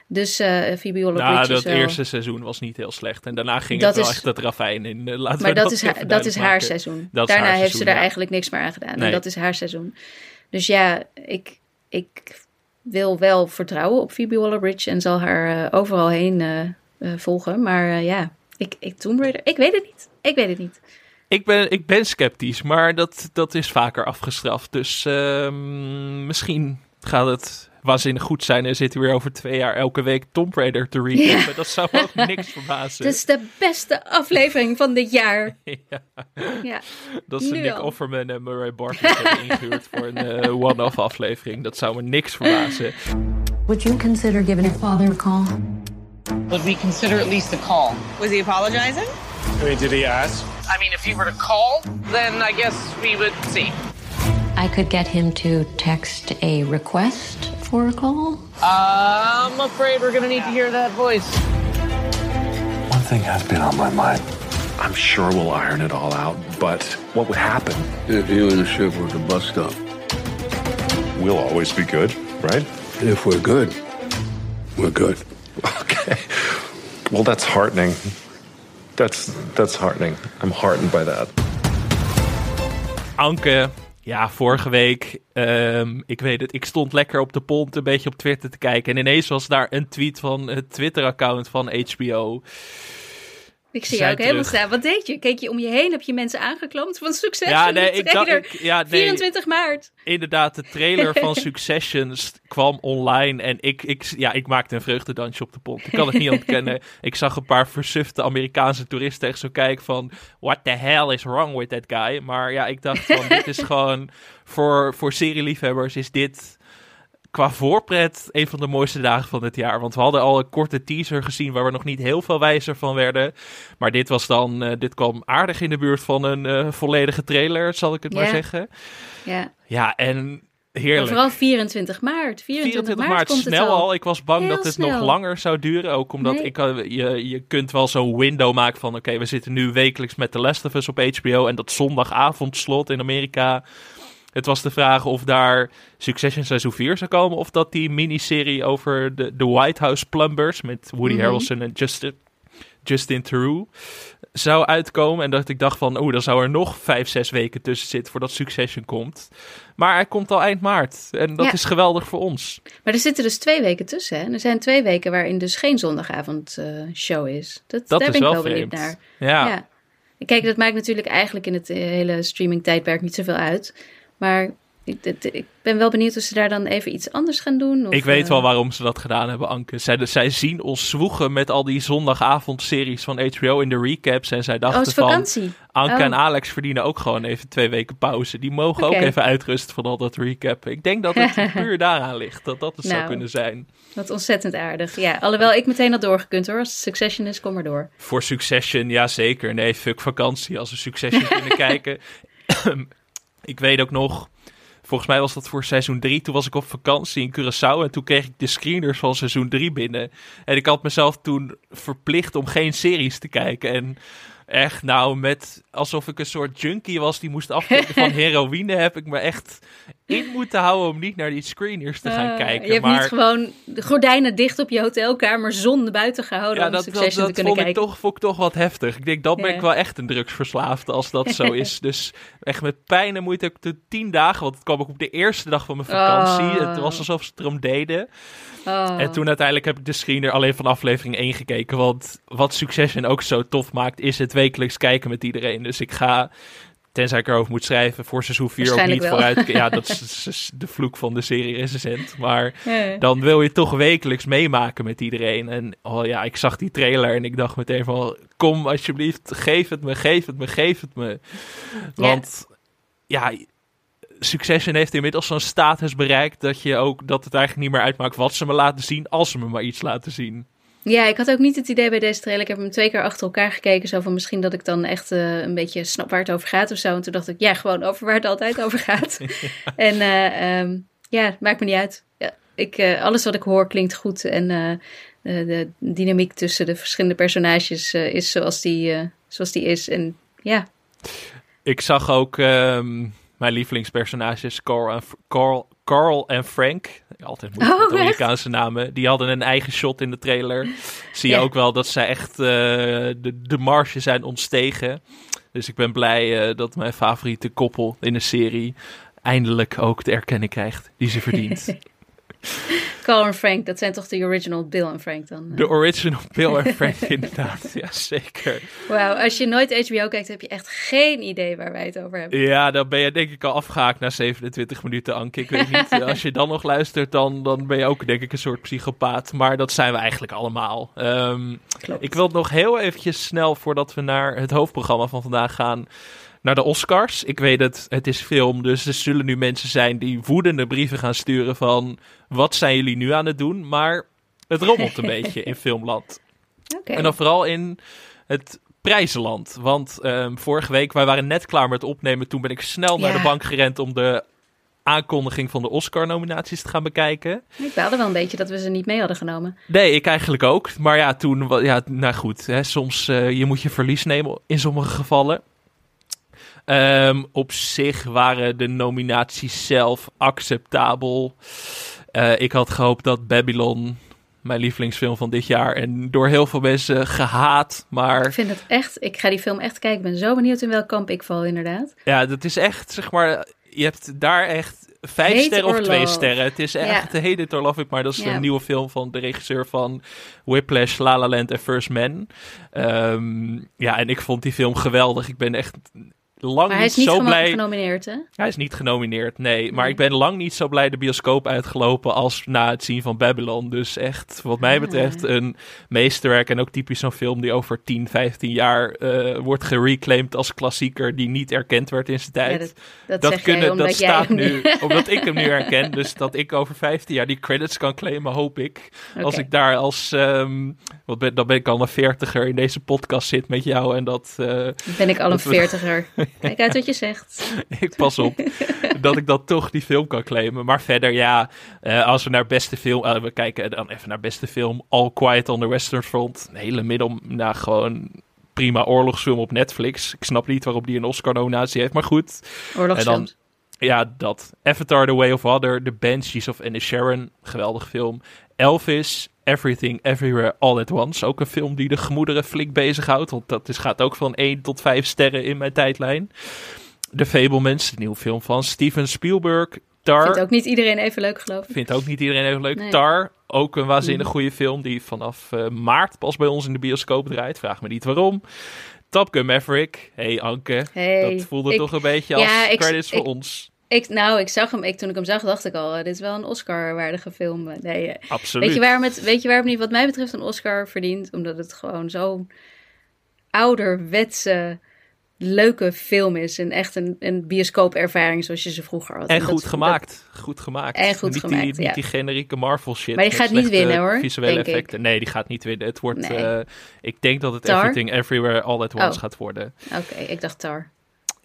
Dus uh, is dat wel... eerste seizoen was niet heel slecht. En daarna ging Dat het wel is- echt het ravijn in. Laten Maar dat, is, haar, dat is haar seizoen. Dat Daarna haar heeft seizoen, ze daar ja. eigenlijk niks meer aan gedaan. Nee. En dat is haar seizoen. Dus ja, ik, ik wil wel vertrouwen op Phoebe Waller-Bridge en zal haar eh, overal heen eh, eh, volgen. Maar ja, ik, ik Tomb Raider, ik weet het niet. Ik weet het niet. Ik ben, ik ben sceptisch, maar dat, dat is vaker afgestraft. Dus ehm, misschien gaat het waanzinnig goed zijn en zit hij weer over twee jaar elke week Tomb Raider te recappen. Ja. Dat zou me ook niks verbazen. Het is de beste aflevering van dit jaar. ja, Ja. dat ze Nick al. Offerman en Murray Bartlett hebben ingehuurd voor een eh, one-off aflevering. Dat zou me niks verbazen. Would you consider giving your father a call? Would we consider at least a call? Was he apologizing? I mean, did he ask? I mean, if he were to call, then I guess we would see. I could get him to text a request for a. I'm afraid we're gonna need to hear that voice. One thing has been on my mind. I'm sure we'll iron it all out, but what would happen? If you and the ship were to bust up, We'll always be good, right? if we're good, we're good. Okay. Well, that's heartening. That's that's heartening. I'm heartened by that. Anke, ja, vorige week, ehm, ik weet het, ik stond lekker op de pont een beetje op Twitter te kijken. En ineens was daar een tweet van het Twitter-account van HBO. Ik zie jou ook helemaal staan. Wat deed je? Keek je om je heen? Heb je mensen aangeklampt van succes? Ja, nee, ik dacht, ik, ja, nee, 24 maart. inderdaad, de trailer van Successions kwam online en ik, ik, ja, ik maakte een vreugdedansje op de pont. Ik kan het niet ontkennen. Ik zag een paar versufte Amerikaanse toeristen echt zo kijken van, what the hell is wrong with that guy? Maar ja, ik dacht van, dit is gewoon, voor, voor serieliefhebbers is dit qua voorpret een van de mooiste dagen van het jaar. Want we hadden al een korte teaser gezien waar we nog niet heel veel wijzer van werden. Maar dit was dan, eh, dit kwam aardig in de buurt van een eh, volledige trailer, zal ik het maar zeggen. Ja, Ja, en maar heerlijk. vooral 24 maart. 24, 24 maart, komt het snel al. al. Ik was bang Heel dat het snel. nog langer zou duren. Ook omdat Nee. ik, eh, je, je kunt wel zo'n window maken van... oké, we zitten nu wekelijks met The Last of Us op HBO... en dat zondagavondslot in Amerika... Het was de vraag of daar Succession seizoen 4 zou komen. Of dat die miniserie over de, de White House Plumbers met Woody Mhm. Harrelson en Justin, Justin Theroux zou uitkomen. En dat ik dacht van, oeh, dan zou er nog vijf, zes weken tussen zitten voordat Succession komt. Maar hij komt al eind maart. En dat Ja. is geweldig voor ons. Maar er zitten dus twee weken tussen. Hè? Er zijn twee weken waarin dus geen zondagavond eh, show is. Dat, Dat daar is ben ik wel wel benieuwd vreemd. naar. Ja. Ja. Kijk, dat maakt natuurlijk eigenlijk in het eh, hele streaming tijdperk niet zoveel uit. Maar ik, ik ben wel benieuwd of ze daar dan even iets anders gaan doen. Of, Ik weet eh, wel waarom ze dat gedaan hebben, Anke. Zij, zij zien ons zwoegen met al die zondagavondseries van HBO in de recaps. En zij Oh, dachten is van. Anke Oh. en Alex verdienen ook gewoon even twee weken pauze. Die mogen ook even uitrusten van al dat recappen. Ik denk dat het puur daaraan ligt, dat dat het zou Nou. kunnen zijn. Wat ontzettend aardig. Ja, alhoewel ik meteen had doorgekund hoor. Als het Succession is, kom maar door. Voor Succession, ja zeker. Nee, fuck vakantie als we Succession kunnen kijken. Ik weet ook nog, volgens mij was dat voor seizoen 3. Toen was ik op vakantie in Curaçao en toen kreeg ik de screeners van seizoen 3 binnen. En ik had mezelf toen verplicht om geen series te kijken. En echt, nou, met alsof ik een soort junkie was die moest afkicken van heroïne, heb ik me echt in moeten houden om niet naar die screeners te gaan Eh, kijken. Je hebt maar niet gewoon de gordijnen dicht op je hotelkamer, zon buiten gehouden ja, om dat, dat, Succession dat te kunnen vond, ik kijken. toch, vond ik toch wat heftig. Ik denk, dan ben ik wel echt een drugsverslaafde als dat zo is. Dus echt met pijn en moeite heb ik de tien dagen, want het kwam ook op de eerste dag van mijn vakantie. Oh. Het was alsof ze het erom deden. Oh. En toen uiteindelijk heb ik de screener alleen van aflevering 1 gekeken. Want wat Succession ook zo tof maakt, is het wekelijks kijken met iedereen. Dus ik ga, tenzij ik erover moet schrijven, voor seizoen 4 ook niet wel. vooruit. Ja, dat is, is de vloek van de serie recensent. Maar Ja. dan wil je toch wekelijks meemaken met iedereen. En oh ja, ik zag die trailer en ik dacht meteen van... Kom alsjeblieft, geef het me, geef het me, geef het me. Want ja, Succession heeft inmiddels zo'n status bereikt... Dat, je ook, dat het eigenlijk niet meer uitmaakt wat ze me laten zien... als ze me maar iets laten zien. Ja, ik had ook niet het idee bij deze trailer. Ik heb hem twee keer achter elkaar gekeken. Zo van misschien dat ik dan echt eh, een beetje snap waar het over gaat of zo. En toen dacht ik, ja, gewoon over waar het altijd over gaat. En eh, ehm, ja, maakt me niet uit. Ja, ik, eh, alles wat ik hoor klinkt goed. En de dynamiek tussen de verschillende personages is zoals die, zoals die is. En ja, Ik zag ook ehm, mijn lievelingspersonages Carl en, Carl, Carl en Frank. Altijd moeilijk Oh, met echt? Amerikaanse namen. Die hadden een eigen shot in de trailer. Zie je Ja. ook wel dat zij echt eh, de, de marge zijn ontstegen. Dus ik ben blij eh, dat mijn favoriete koppel in de serie eindelijk ook de erkenning krijgt die ze verdient. Carl en Frank, dat zijn toch de original Bill en Frank dan? de original Bill en Frank inderdaad. Ja, zeker. Wauw, als je nooit HBO kijkt, heb je echt geen idee waar wij het over hebben. Ja, dan ben je denk ik al afgehaakt na 27 minuten, Anke. Ik weet niet, als je dan nog luistert, dan, dan ben je ook denk ik een soort psychopaat. Maar dat zijn we eigenlijk allemaal. Ehm, Klopt. ik wil het nog heel eventjes snel, voordat we naar het hoofdprogramma van vandaag gaan, naar de Oscars. Ik weet het, het is film, dus er zullen nu mensen zijn die woedende brieven gaan sturen van... Wat zijn jullie nu aan het doen? Maar het rommelt een beetje in filmland. En dan vooral in het prijzenland. Want ehm, vorige week, wij waren net klaar met opnemen. Toen ben ik snel naar Ja. de bank gerend om de aankondiging van de Oscar-nominaties te gaan bekijken. Ik baalde wel een beetje dat we ze niet mee hadden genomen. Nee, ik eigenlijk ook. Maar ja, toen, ja, nou goed, hè, soms eh, je moet je verlies nemen in sommige gevallen. Ehm, op zich waren de nominaties zelf acceptabel. Eh, ik had gehoopt dat Babylon, mijn lievelingsfilm van dit jaar, en door heel veel mensen gehaat, maar Ik vind het echt, ik ga die film echt kijken. Ik ben zo benieuwd in welk kamp ik val, inderdaad. Ja, dat is echt, zeg maar, je hebt daar echt vijf Hate sterren of twee love. sterren. Het is echt Ja. Hate It or Love It, maar dat is Ja. een nieuwe film van de regisseur van Whiplash, La La Land en First Man. Ehm, ja, en ik vond die film geweldig. Ik ben echt lang Maar hij is niet zo blij. genomineerd, hè? Hij is niet genomineerd, nee. Maar ik ben lang niet zo blij de bioscoop uitgelopen als na het zien van Babylon. Dus echt, wat mij Ah. betreft, een meesterwerk. En ook typisch zo'n film die over 10, 15 jaar eh, wordt gereclaimed als klassieker die niet erkend werd in zijn tijd. Ja, dat, dat, dat zeg kunnen, dat staat nu, omdat ik hem nu herken. Dus dat ik over 15 jaar die credits kan claimen, hoop ik. Als ik daar als, ehm, wat ben, dan ben ik al een veertiger in deze podcast zit met jou. En dat, eh, ben ik al een veertiger. Kijk uit wat je zegt. ik pas op dat ik dat toch die film kan claimen. Maar verder, ja, eh, als we naar beste film, eh, we kijken dan even naar beste film, All Quiet on the Western Front. Een hele middel, nou gewoon prima oorlogsfilm op Netflix. Ik snap niet waarom die een Oscar-nominatie heeft, maar goed. Oorlogsfilms. Ja, dat. Avatar, The Way of Water, The Banshees of Sharon, geweldig film. Elvis, Everything, Everywhere, All at Once. Ook een film die de gemoederen flink bezighoudt. Want dat is, gaat ook van 1 tot 5 sterren in mijn tijdlijn. The Fablemans, de nieuwe film van Steven Spielberg. Tar. Vindt ook niet iedereen even leuk, geloof ik. Vindt ook niet iedereen even leuk. Nee. Tar, ook een waanzinnig Mm. goede film die vanaf eh, maart pas bij ons in de bioscoop draait. Vraag me niet waarom. Top Gun Maverick. Hey Anke, Hey, dat voelde ik- toch een beetje als Ja, ik- credits voor ik- ons. Ik, nou, ik zag hem, ik, toen ik hem zag, dacht ik al, eh, dit is wel een Oscar-waardige film. Eh, Nee, eh, Absoluut. weet je waarom het, weet je waarom niet, wat mij betreft, een Oscar verdient? Omdat het gewoon zo'n ouderwetse, leuke film is. En echt een, een bioscoopervaring zoals je ze vroeger had. En dat- goed dat- gemaakt. Goed gemaakt. En goed niet gemaakt, Die, ja. Niet die generieke Marvel shit. Maar die gaat niet winnen, hoor, Visuele denk ik. effecten. Nee, die gaat niet winnen. Het wordt, Nee. ik denk dat het Tar? Everything Everywhere All at Once Oh. gaat worden. Oké, ik dacht Tar.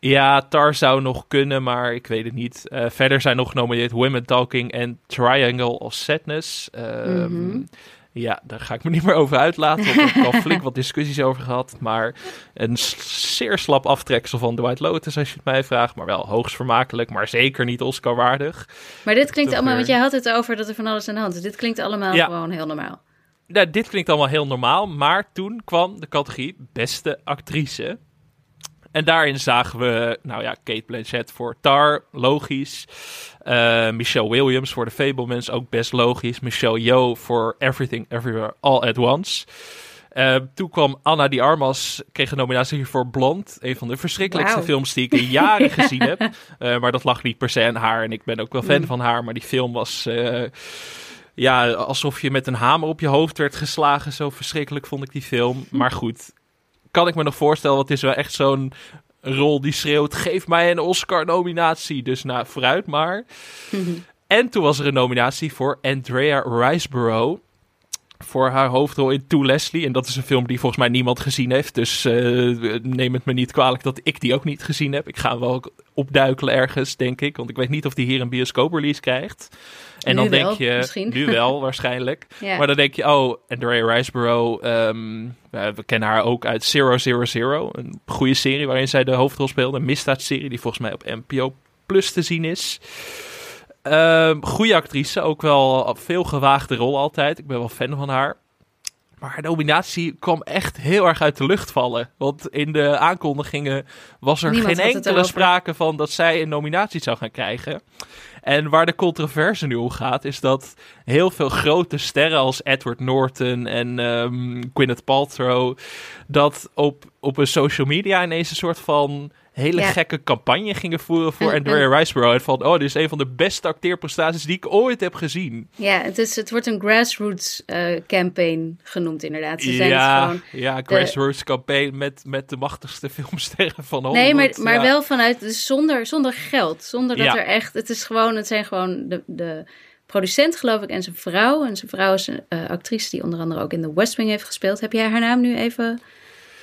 Ja, Tar zou nog kunnen, maar ik weet het niet. Eh, verder zijn nog genomineerd Women Talking en Triangle of Sadness. Ehm, Mhm. Ja, daar ga ik me niet meer over uitlaten. Want ik heb al flink wat discussies over gehad. Maar een zeer slap aftreksel van White Lotus, als je het mij vraagt. Maar wel hoogst vermakelijk, maar zeker niet Oscar-waardig. Maar dit klinkt allemaal, want jij had het over dat er van alles aan de hand is. Dit klinkt allemaal Ja. gewoon heel normaal. Nou, dit klinkt allemaal heel normaal, maar toen kwam de categorie beste actrice. En daarin zagen we, nou ja, Kate Blanchett voor Tar, logisch. Eh, Michelle Williams voor The Fablemans, ook best logisch. Michelle Yeoh voor Everything Everywhere All at Once. Eh, toen kwam Anna Di Armas, kreeg een nominatie voor Blond. Een van de verschrikkelijkste films die ik in jaren gezien heb. Eh, maar dat lag niet per se aan haar. En ik ben ook wel fan Mm. van haar. Maar die film was... ja, alsof je met een hamer op je hoofd werd geslagen. Zo verschrikkelijk vond ik die film. Maar goed, kan ik me nog voorstellen, want het is wel echt zo'n rol die schreeuwt: geef mij een Oscar-nominatie. Dus nou, vooruit maar. en toen was er een nominatie voor Andrea Riseborough. Voor haar hoofdrol in To Leslie. En dat is een film die volgens mij niemand gezien heeft. Dus eh, neem het me niet kwalijk dat ik die ook niet gezien heb. Ik ga hem wel opduikelen ergens, denk ik. Want ik weet niet of die hier een bioscoop-release krijgt. En Nu dan denk je, misschien. nu wel waarschijnlijk. Ja. Maar dan denk je, oh, Andrea Riseborough, ehm, we kennen haar ook uit Zero Zero Zero. Een goede serie waarin zij de hoofdrol speelde. Een misdaadserie die volgens mij op NPO Plus te zien is. Ehm goede actrice, ook wel veel gewaagde rol altijd. Ik ben wel fan van haar. Maar haar nominatie kwam echt heel erg uit de lucht vallen. Want in de aankondigingen was er Niemand geen enkele sprake van dat zij een nominatie zou gaan krijgen. En waar de controverse nu om gaat, is dat heel veel grote sterren als Edward Norton en ehm Gwyneth Paltrow, dat op, op een social media ineens een soort van hele Ja. gekke campagne gingen voeren voor En- Andrea Riseborough. En van, oh, dit is een van de beste acteerprestaties die ik ooit heb gezien. Ja, het, is, het wordt een grassroots eh, campaign genoemd inderdaad. Ze zijn ja, het gewoon... ja, grassroots campaign met, met de machtigste filmsterren van Hollywood. Nee, maar, maar ja. wel vanuit, dus zonder, zonder geld. Zonder dat Ja. er echt, het is gewoon, het zijn gewoon de, de producent geloof ik en zijn vrouw. En zijn vrouw is een eh, actrice die onder andere ook in The West Wing heeft gespeeld. Heb jij haar naam nu even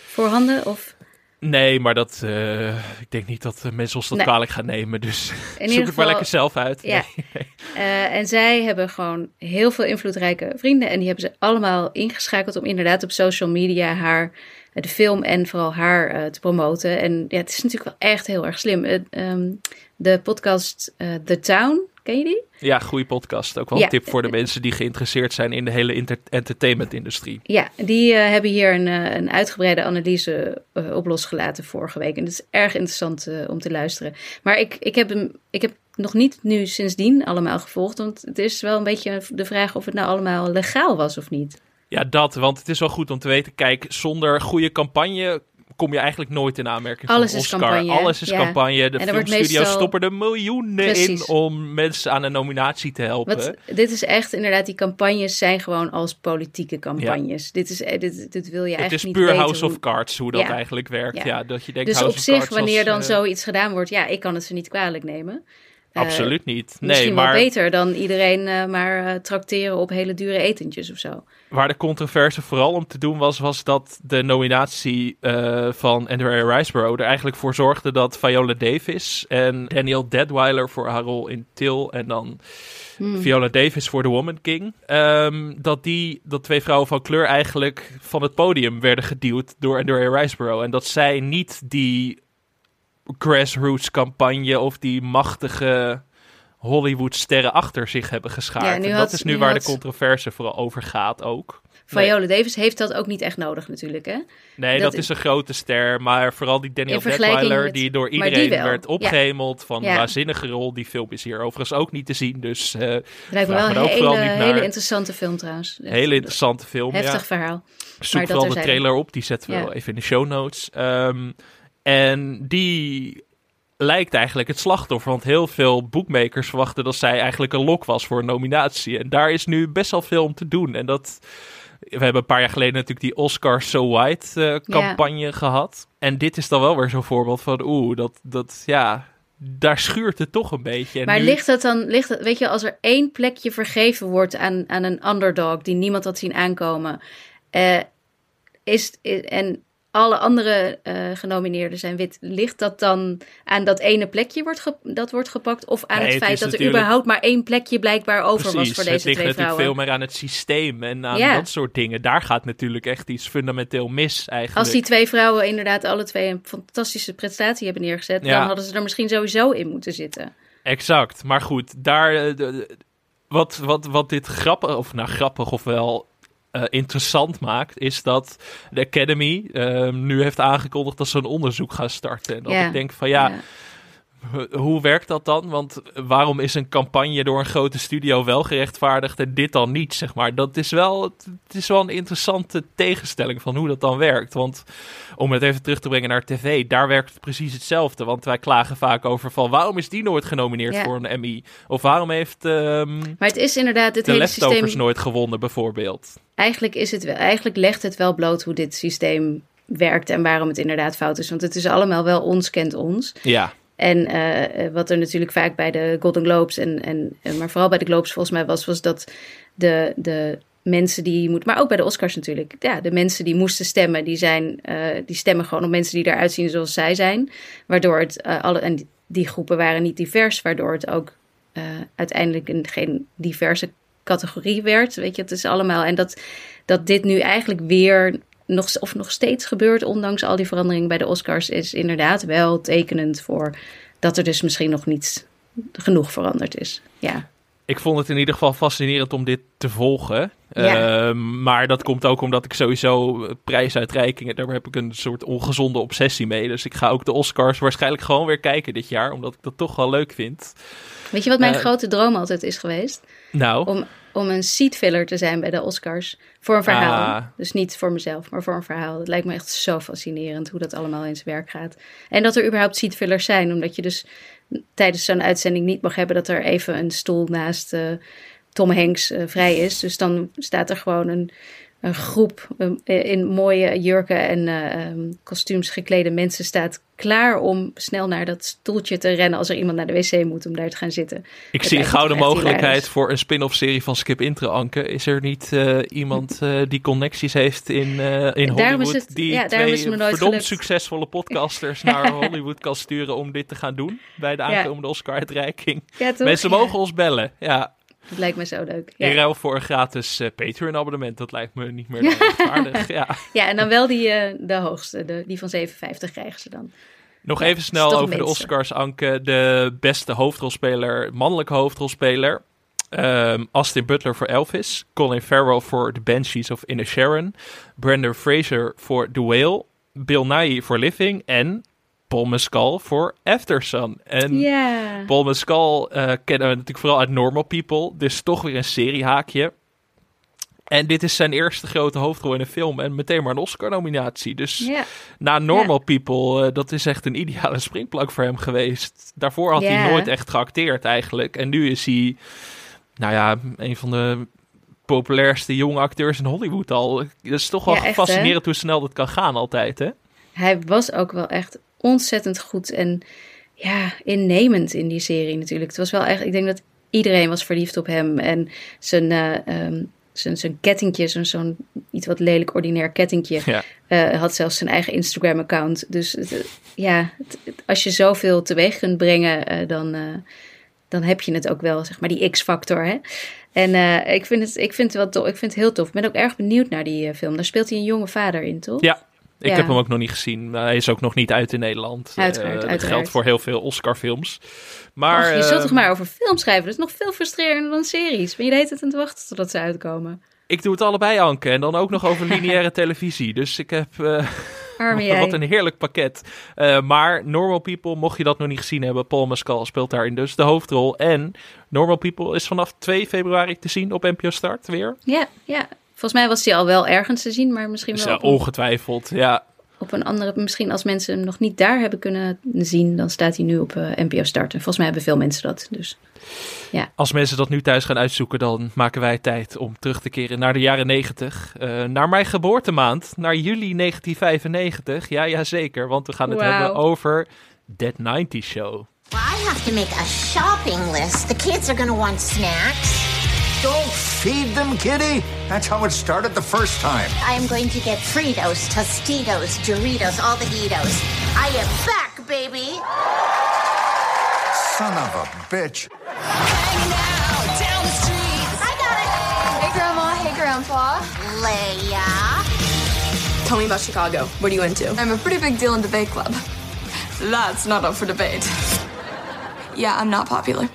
voorhanden? Of Nee, maar dat, eh, ik denk niet dat mensen ons dat Nee. kwalijk gaan nemen. Dus in zoek het maar lekker zelf uit. Ja. Nee. Eh, en zij hebben gewoon heel veel invloedrijke vrienden. En die hebben ze allemaal ingeschakeld om inderdaad op social media haar, eh, de film en vooral haar te promoten. En ja, het is natuurlijk wel echt heel erg slim. Eh, ehm, de podcast The Town, ken je die? Ja, goede podcast. Ook wel Ja. een tip voor de mensen die geïnteresseerd zijn in de hele entertainment-industrie. Ja, die eh, hebben hier een, eh, een uitgebreide analyse eh, op losgelaten vorige week. En dat is erg interessant om te luisteren. Maar ik, ik, heb hem, ik heb nog niet nu sindsdien allemaal gevolgd. Want het is wel een beetje de vraag of het nou allemaal legaal was of niet. Ja, dat, want het is wel goed om te weten. Kijk, zonder goede campagne kom je eigenlijk nooit in aanmerking Alles voor is een Oscar. campagne, Alles is ja. campagne. De filmstudio's meestal- stoppen er miljoenen Precies. in om mensen aan een nominatie te helpen. Wat, dit is echt inderdaad, die campagnes zijn gewoon als politieke campagnes. Dit, is, eh, dit, dit wil je het is eigenlijk niet puur weten House hoe- of Cards hoe dat Ja. eigenlijk werkt. Ja. Dat je denkt Dus House op zich, wanneer als, dan eh, zoiets gedaan wordt, ja, ik kan het ze niet kwalijk nemen. Eh, Absoluut niet. Nee, Misschien maar wel beter dan iedereen eh, maar eh, trakteren op hele dure etentjes of zo. waar de controverse vooral om te doen was, was dat de nominatie van Andrea Riseborough er eigenlijk voor zorgde dat Viola Davis en Daniel Deadweiler voor haar rol in Till en dan Hmm. Viola Davis voor The Woman King, ehm, dat die, dat twee vrouwen van kleur eigenlijk van het podium werden geduwd door Andrea Riseborough en dat zij niet die grassroots campagne of die machtige Hollywood-sterren achter zich hebben geschaard. Ja, en had- dat is nu, nu waar had- de controverse vooral over gaat ook. Viola Davis heeft dat ook niet echt nodig natuurlijk, hè? Nee, dat, Dat- is een grote ster. Maar vooral die Daniel Detweiler, met- die door die iedereen werd ja. opgehemeld van Ja. een waanzinnige rol. Die film is hier overigens ook niet te zien. Dus Het lijkt me wel een hele, hele interessante film trouwens. Echt hele interessante film. Heftig ja. verhaal. Zoek maar dat vooral de trailer op. Die zetten we wel even in de show notes. Ehm, en die lijkt eigenlijk het slachtoffer. Want heel veel boekmakers verwachten dat zij eigenlijk een lok was voor een nominatie. En daar is nu best wel veel om te doen. En dat... We hebben een paar jaar geleden natuurlijk die Oscar So White eh, campagne gehad. En dit is dan wel weer zo'n voorbeeld van... Oeh, dat, dat ja... Daar schuurt het toch een beetje. En Maar nu- ligt het dan, ligt het, weet je, als er één plekje vergeven wordt aan, aan een underdog die niemand had zien aankomen, eh, is, is- en alle andere eh, genomineerden zijn wit, ligt dat dan aan dat ene plekje wordt dat wordt gepakt of aan Nee, het het feit dat er natuurlijk- überhaupt maar één plekje blijkbaar over was voor het deze ligt twee natuurlijk vrouwen? veel meer aan het systeem en aan Ja. dat soort dingen. Daar gaat natuurlijk echt iets fundamenteel mis eigenlijk. Als die twee vrouwen inderdaad alle twee een fantastische prestatie hebben neergezet, Ja. dan hadden ze er misschien sowieso in moeten zitten. Exact, maar goed, daar... eh, wat, wat, wat dit grappig, of nou grappig of wel eh, interessant maakt, is dat de Academy eh, nu heeft aangekondigd dat ze een onderzoek gaan starten. En dat Ja. ik denk van ja, hoe werkt dat dan? Want waarom is een campagne door een grote studio wel gerechtvaardigd en dit dan niet, zeg maar? Dat is wel, het is wel een interessante tegenstelling van hoe dat dan werkt. Want om het even terug te brengen naar tv, daar werkt het precies hetzelfde. Want wij klagen vaak over van waarom is die nooit genomineerd Ja. voor een Emmy? Of waarom heeft ehm, Maar het is inderdaad dit de hele Leftovers systeem. nooit gewonnen, bijvoorbeeld? Eigenlijk, is het wel, eigenlijk legt het wel bloot hoe dit systeem werkt en waarom het inderdaad fout is. Want het is allemaal wel ons kent ons. Ja, En eh, eh, wat er natuurlijk vaak bij de Golden Globes en, en en- maar vooral bij de Globes volgens mij was, was dat de, de mensen die moeten, maar ook bij de Oscars natuurlijk, ja, de mensen die moesten stemmen, die zijn, eh, die stemmen gewoon op mensen die eruit zien zoals zij zijn, waardoor het eh, alle en die, groepen waren niet divers, waardoor het ook eh, uiteindelijk een geen diverse categorie werd, weet je, het is allemaal. En dat dat dit nu eigenlijk weer nog, of nog steeds gebeurt, ondanks al die veranderingen bij de Oscars, is inderdaad wel tekenend voor dat er dus misschien nog niet genoeg veranderd is. Ja, ik vond het in ieder geval fascinerend om dit te volgen. Ja. Ehm, maar dat komt ook omdat ik sowieso prijsuitreikingen, daar heb ik een soort ongezonde obsessie mee. Dus ik ga ook de Oscars waarschijnlijk gewoon weer kijken dit jaar, omdat ik dat toch wel leuk vind. weet je wat mijn Eh, grote droom altijd is geweest? Nou, Om, om een seatfiller te zijn bij de Oscars. Voor een verhaal. Ah. Dus niet voor mezelf, maar voor een verhaal. Dat lijkt me echt zo fascinerend hoe dat allemaal in zijn werk gaat. En dat er überhaupt seatfillers zijn. Omdat je dus tijdens zo'n uitzending niet mag hebben dat er even een stoel naast eh, Tom Hanks eh, vrij is. Dus dan staat er gewoon een, een groep eh, in mooie jurken en ehm, kostuums geklede mensen staat klaar om snel naar dat stoeltje te rennen als er iemand naar de wc moet om daar te gaan zitten. ik zie een gouden mogelijkheid hilarisch. voor een spin-off serie van Skip Intro, Anke. Is er niet eh, iemand eh, die connecties heeft in, in Hollywood het- die ja, twee is verdomd gelukt. succesvolle podcasters naar Hollywood kan sturen om dit te gaan doen bij de Ja. aankomende Oscar-uitreiking? Ja? Mensen mogen ons bellen, ja. Dat lijkt me zo leuk. In Ja. ruil voor een gratis eh, Patreon-abonnement. Dat lijkt me niet meer rechtvaardig. ja. Ja, en dan wel die, eh, de hoogste, de, die van 7,50 krijgen ze dan. Nog Ja, even snel over de. Oscars, Anke. De beste hoofdrolspeler, mannelijke hoofdrolspeler. Ehm, Austin Butler voor Elvis. Colin Farrell voor The Banshees of Inner Sharon. Brendan Fraser voor The Whale. Bill Nighy voor Living. En Paul Mescal voor Aftersun. En Ja. Paul Mescal eh, kennen we natuurlijk vooral uit Normal People. Dus toch weer een seriehaakje. En dit is zijn eerste grote hoofdrol in een film. En meteen maar een Oscar-nominatie. Dus na Normal People, eh, dat is echt een ideale springplank voor hem geweest. Daarvoor had hij nooit echt geacteerd eigenlijk. En nu is hij, nou ja, een van de populairste jonge acteurs in Hollywood al. Dat is toch wel Ja, fascinerend hoe snel dat kan gaan altijd, hè? Hij was ook wel echt ontzettend goed en ja, innemend in die serie natuurlijk. Het was wel echt, ik denk dat iedereen was verliefd op hem. En zijn, ehm, zijn, zijn kettingje, zo'n zo'n iets wat lelijk ordinair kettingje, Ja. eh, had zelfs zijn eigen Instagram-account. Dus eh, ja, het- het- als je zoveel teweeg kunt brengen, dan, dan heb je het ook wel, zeg maar, die X-factor. Hè? En ik, vind het, ik vind het wel tof. Ik vind het heel tof. Ik ben ook erg benieuwd naar die film. Daar speelt hij een jonge vader in, toch? Ja, Ik Ja. heb hem ook nog niet gezien. Hij is ook nog niet uit in Nederland. Eh, Uiteraard, dat uiteraard. geldt voor heel veel Oscar-films. Maar je zult eh, toch maar over film schrijven? Dat is nog veel frustrerender dan series. Ben je de hele tijd aan het wachten totdat ze uitkomen? ik doe het allebei, Anke. En dan ook nog over lineaire televisie. Dus ik heb eh, wat een heerlijk pakket. Maar Normal People, mocht je dat nog niet gezien hebben, Paul Mescal speelt daarin dus de hoofdrol. En Normal People is vanaf 2 februari te zien op NPO Start weer. Ja, ja. Volgens mij was hij al wel ergens te zien, maar misschien Dus wel ja, op, een, ongetwijfeld. Ja, op een andere... Misschien als mensen hem nog niet daar hebben kunnen zien, dan staat hij nu op eh, NPO Start. En volgens mij hebben veel mensen dat. Dus Als mensen dat nu thuis gaan uitzoeken, dan maken wij tijd om terug te keren naar de jaren 90. eh, naar mijn geboortemaand, naar juli 1995. Ja, ja, zeker, want we gaan het hebben over That 90 Show. Well, I have to make a shopping list. The kids are gonna want snacks. Don't feed them, kitty. That's how it started the first time. I am going to get Fritos, Tostitos, Doritos, all the Doritos. I am back, baby. Son of a bitch. Bang now! Down the streets! I got it. Hey, Grandma. Hey, Grandpa. Leia. Tell me about Chicago. What are you into? I'm a pretty big deal in debate club. That's not up for debate. Yeah, I'm not popular.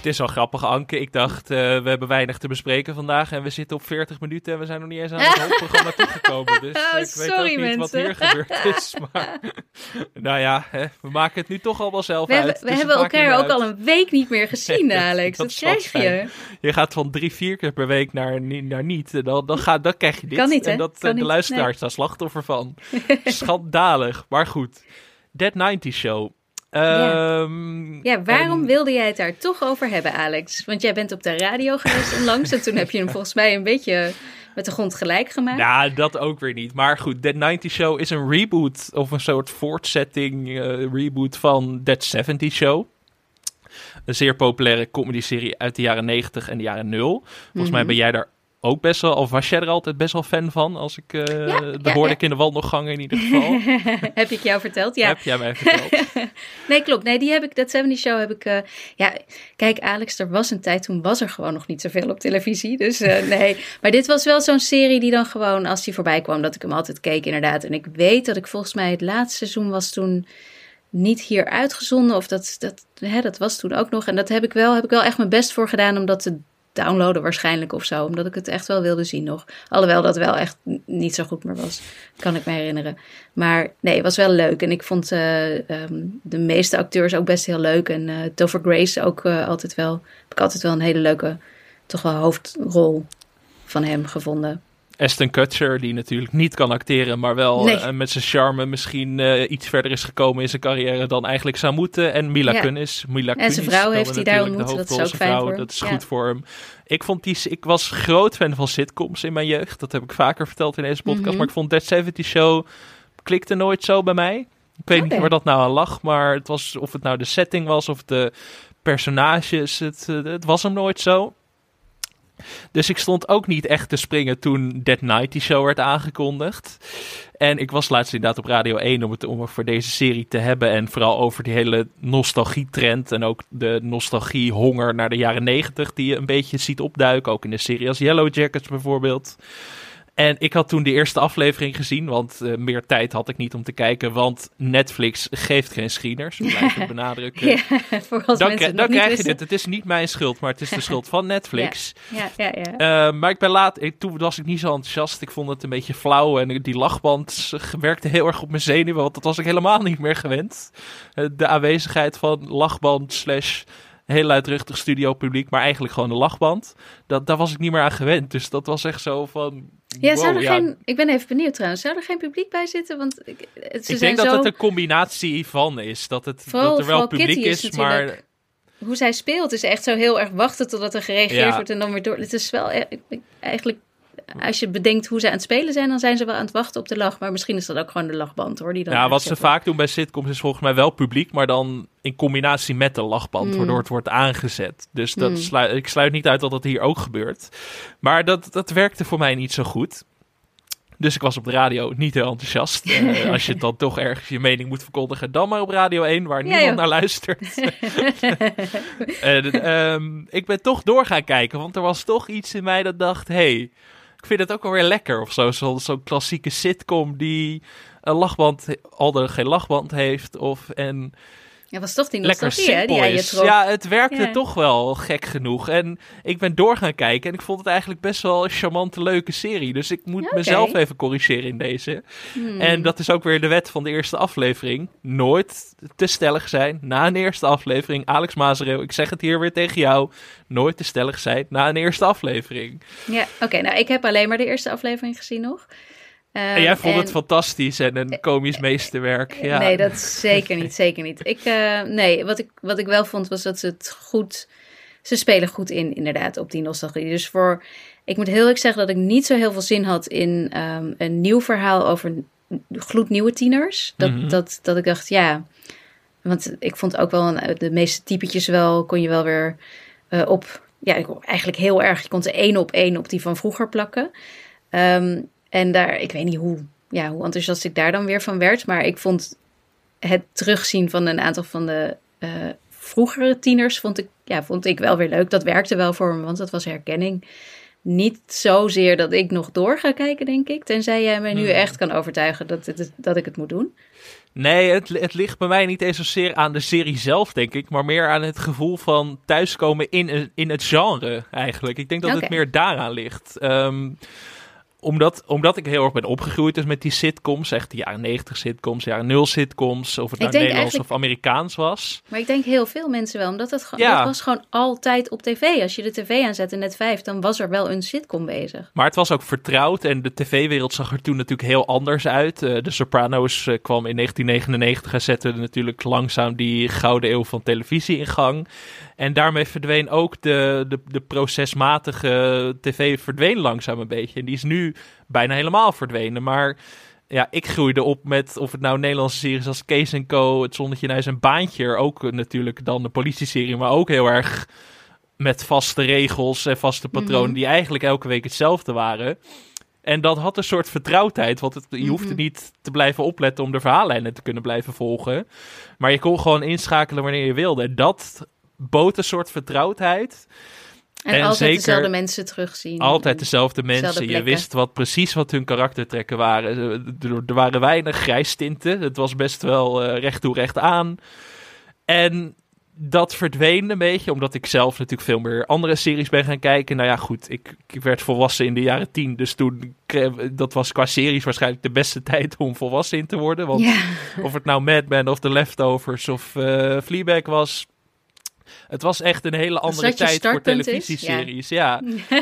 Het is wel grappig, Anke. Ik dacht, eh, we hebben weinig te bespreken vandaag en we zitten op 40 minuten en we zijn nog niet eens aan het hoofdprogramma toegekomen. Dus Oh, ik weet sorry, ook niet wat mensen. hier gebeurd is. Maar nou ja, hè, we maken het nu toch allemaal zelf we uit. hebben, we dus hebben maakt niet elkaar ook uit. al een week niet meer gezien, Alex. dat Dat, krijg zijn. je. Je gaat van drie, vier keer per week naar, naar niet. Dan, dan, gaat, dan krijg je dit. Kan niet, hè? En dat, Kan eh, de niet, luisteraars nee. daar slachtoffer van. Schandalig. Maar goed. Dead 90 Show. Ja. Ehm, Ja, waarom en- wilde jij het daar toch over hebben, Alex? Want jij bent op de radio geweest onlangs en toen heb je hem volgens mij een beetje met de grond gelijk gemaakt. Nou, dat ook weer niet. Maar goed, Dead 90 Show is een reboot of een soort voortzetting, eh, reboot van Dead 70 Show. Een zeer populaire comedy-serie uit de jaren 90 en de jaren 0. Volgens mij ben jij daar ook best wel, of was jij er altijd best wel fan van? Als ik, eh Ja, dat ja, hoorde ja. ik in de wandelgangen in ieder geval. heb ik jou verteld? Ja. Heb jij mij verteld. Nee, klopt. Nee, die heb ik, dat 70 show heb ik. eh, ja, kijk, Alex, er was een tijd toen was er gewoon nog niet zoveel op televisie. Dus eh, nee. Maar dit was wel zo'n serie die dan gewoon, als die voorbij kwam, dat ik hem altijd keek, inderdaad. En ik weet dat ik volgens mij het laatste seizoen was toen niet hier uitgezonden. Of dat, dat, hè, dat was toen ook nog. En dat heb ik wel, heb ik wel echt mijn best voor gedaan om dat te downloaden waarschijnlijk of zo. Omdat ik het echt wel wilde zien nog. Alhoewel dat wel echt niet zo goed meer was. Kan ik me herinneren. Maar nee, het was wel leuk. En ik vond eh, ehm, de meeste acteurs ook best heel leuk. En eh Topher Grace ook eh, altijd wel. Heb ik altijd wel een hele leuke, toch wel hoofdrol van hem gevonden. Aston Kutcher, die natuurlijk niet kan acteren, maar wel Nee. eh, met zijn charme misschien eh, iets verder is gekomen in zijn carrière dan eigenlijk zou moeten. En Mila Ja. Kunis. Mila En zijn vrouw heeft hij daar ontmoet, dat is ook fijn vrouw, voor. Dat is Ja. goed voor hem. Ik, vond die, ik was groot fan van sitcoms in mijn jeugd. Dat heb ik vaker verteld in deze podcast. Mhm. Maar ik vond That 70 Show klikte nooit zo bij mij. Ik weet niet waar dat nou aan lag, maar het was, of het nou de setting was of de personages. Het, eh, het was hem nooit zo. Dus ik stond ook niet echt te springen toen Dead Night die show werd aangekondigd. En ik was laatst inderdaad op Radio 1 om het om voor deze serie te hebben. En vooral over die hele nostalgietrend. En ook de nostalgiehonger naar de jaren 90 die je een beetje ziet opduiken. Ook in de serie als Yellow Jackets bijvoorbeeld. En ik had toen de eerste aflevering gezien, want eh, meer tijd had ik niet om te kijken. Want Netflix geeft geen screeners, blijf ik benadrukken. Ja, voor als dan mensen het dan niet krijg je dit. Het is niet mijn schuld, maar het is de schuld van Netflix. Ja, ja, ja. Eh, maar ik ben laat, ik, toen was ik niet zo enthousiast. Ik vond het een beetje flauw en die lachband werkte heel erg op mijn zenuwen, want dat was ik helemaal niet meer gewend. Eh, de aanwezigheid van lachband slash heel luidruchtig studiopubliek, maar eigenlijk gewoon een lachband. Dat, daar was ik niet meer aan gewend. Dus dat was echt zo van. Ja, wow, zou er ja. geen, ik ben even benieuwd trouwens. Zou er geen publiek bij zitten? Want ik, ze Ik denk dat zo, het een combinatie van is. Dat, het, Vooral- dat er wel publiek Kitty is, is maar hoe zij speelt is echt zo heel erg wachten totdat er gereageerd Ja. wordt en dan weer door. Het is wel e- eigenlijk, als je bedenkt hoe ze aan het spelen zijn, dan zijn ze wel aan het wachten op de lach. Maar misschien is dat ook gewoon de lachband hoor. Die dan Ja, wat ze vaak doen bij sitcoms is volgens mij wel publiek, maar dan in combinatie met de lachband, Mm. waardoor het wordt aangezet. Dus dat Mm. sluit, ik sluit niet uit dat dat hier ook gebeurt. Maar dat, dat werkte voor mij niet zo goed. Dus ik was op de radio niet heel enthousiast. Eh, als je dan toch ergens je mening moet verkondigen, dan maar op Radio 1, waar niemand naar luistert. en, ehm, ik ben toch door gaan kijken, want er was toch iets in mij dat dacht, hey, ik vind het ook wel weer lekker of zo. Zo'n zo klassieke sitcom die een lachband, al dan geen lachband heeft. Of, en Ja, was toch die lekker nostalgie, hè, die je trok. Ja, het werkte Ja. toch wel gek genoeg. En ik ben door gaan kijken en ik vond het eigenlijk best wel een charmante, leuke serie. Dus ik moet mezelf even corrigeren in deze. Hmm. En dat is ook weer de wet van de eerste aflevering. Nooit te stellig zijn na een eerste aflevering. Alex Mazereel, ik zeg het hier weer tegen jou. Nooit te stellig zijn na een eerste aflevering. Ja, oké. nou, ik heb alleen maar de eerste aflevering gezien nog. Eh, en jij vond en- het fantastisch en een komisch meesterwerk. Ja. Nee, dat zeker niet, zeker niet. Ik, eh, nee, wat ik, wat ik wel vond was dat ze het goed... Ze spelen goed in, inderdaad, op die nostalgie. Dus voor... Ik moet heel eerlijk zeggen dat ik niet zo heel veel zin had in ehm, een nieuw verhaal over gloednieuwe tieners. Dat, Mhm. dat, dat ik dacht, ja... Want ik vond ook wel een, de meeste typetjes wel... kon je wel weer eh, op... Ja, eigenlijk heel erg. Je kon ze één op één op die van vroeger plakken. Ehm, en daar, ik weet niet hoe, ja, hoe enthousiast ik daar dan weer van werd. Maar ik vond het terugzien van een aantal van de eh, vroegere tieners vond ik, ja, vond ik wel weer leuk. Dat werkte wel voor me, want dat was herkenning. Niet zozeer dat ik nog door ga kijken, denk ik. Tenzij jij mij nu Hmm. echt kan overtuigen dat, het, dat ik het moet doen. Nee, het, het ligt bij mij niet eens zozeer aan de serie zelf, denk ik. Maar meer aan het gevoel van thuiskomen in, in het genre, eigenlijk. Ik denk dat het meer daaraan ligt. Ehm, omdat, omdat ik heel erg ben opgegroeid dus met die sitcoms. Echt de jaren 90 sitcoms, jaren 0 sitcoms. Of het nou Nederlands of Amerikaans was. Maar ik denk heel veel mensen wel, omdat Ja. dat was gewoon altijd op tv. Als je de tv aanzette, net vijf, dan was er wel een sitcom bezig. Maar het was ook vertrouwd en de tv-wereld zag er toen natuurlijk heel anders uit. Eh, de Sopranos eh, kwam in 1999 en zette natuurlijk langzaam die gouden eeuw van televisie in gang. En daarmee verdween ook de, de, de procesmatige tv verdween langzaam een beetje. En die is nu bijna helemaal verdwenen. Maar ja, ik groeide op met of het nou Nederlandse series als Kees Co, Het Zonnetje Huis en Baantje. Ook natuurlijk dan de politieserie, maar ook heel erg met vaste regels en vaste patronen Mhm. die eigenlijk elke week hetzelfde waren. En dat had een soort vertrouwdheid, want het, je hoefde Mhm. niet te blijven opletten om de verhaallijnen te kunnen blijven volgen. Maar je kon gewoon inschakelen wanneer je wilde. En dat bood een soort vertrouwdheid. En, En altijd zeker- dezelfde mensen terugzien. Altijd dezelfde mensen. Dezelfde Je wist wat, precies wat hun karaktertrekken waren. Er, er waren weinig grijstinten. Het was best wel eh, recht toe recht aan. En dat verdween een beetje, omdat ik zelf natuurlijk veel meer andere series ben gaan kijken. Nou ja, goed, ik, ik werd volwassen in de jaren tien. Dus toen, dat was qua series waarschijnlijk de beste tijd om volwassen in te worden. Want of het nou Mad Men of The Leftovers of eh Fleabag was... Het was echt een hele andere tijd voor televisieseries. Ja.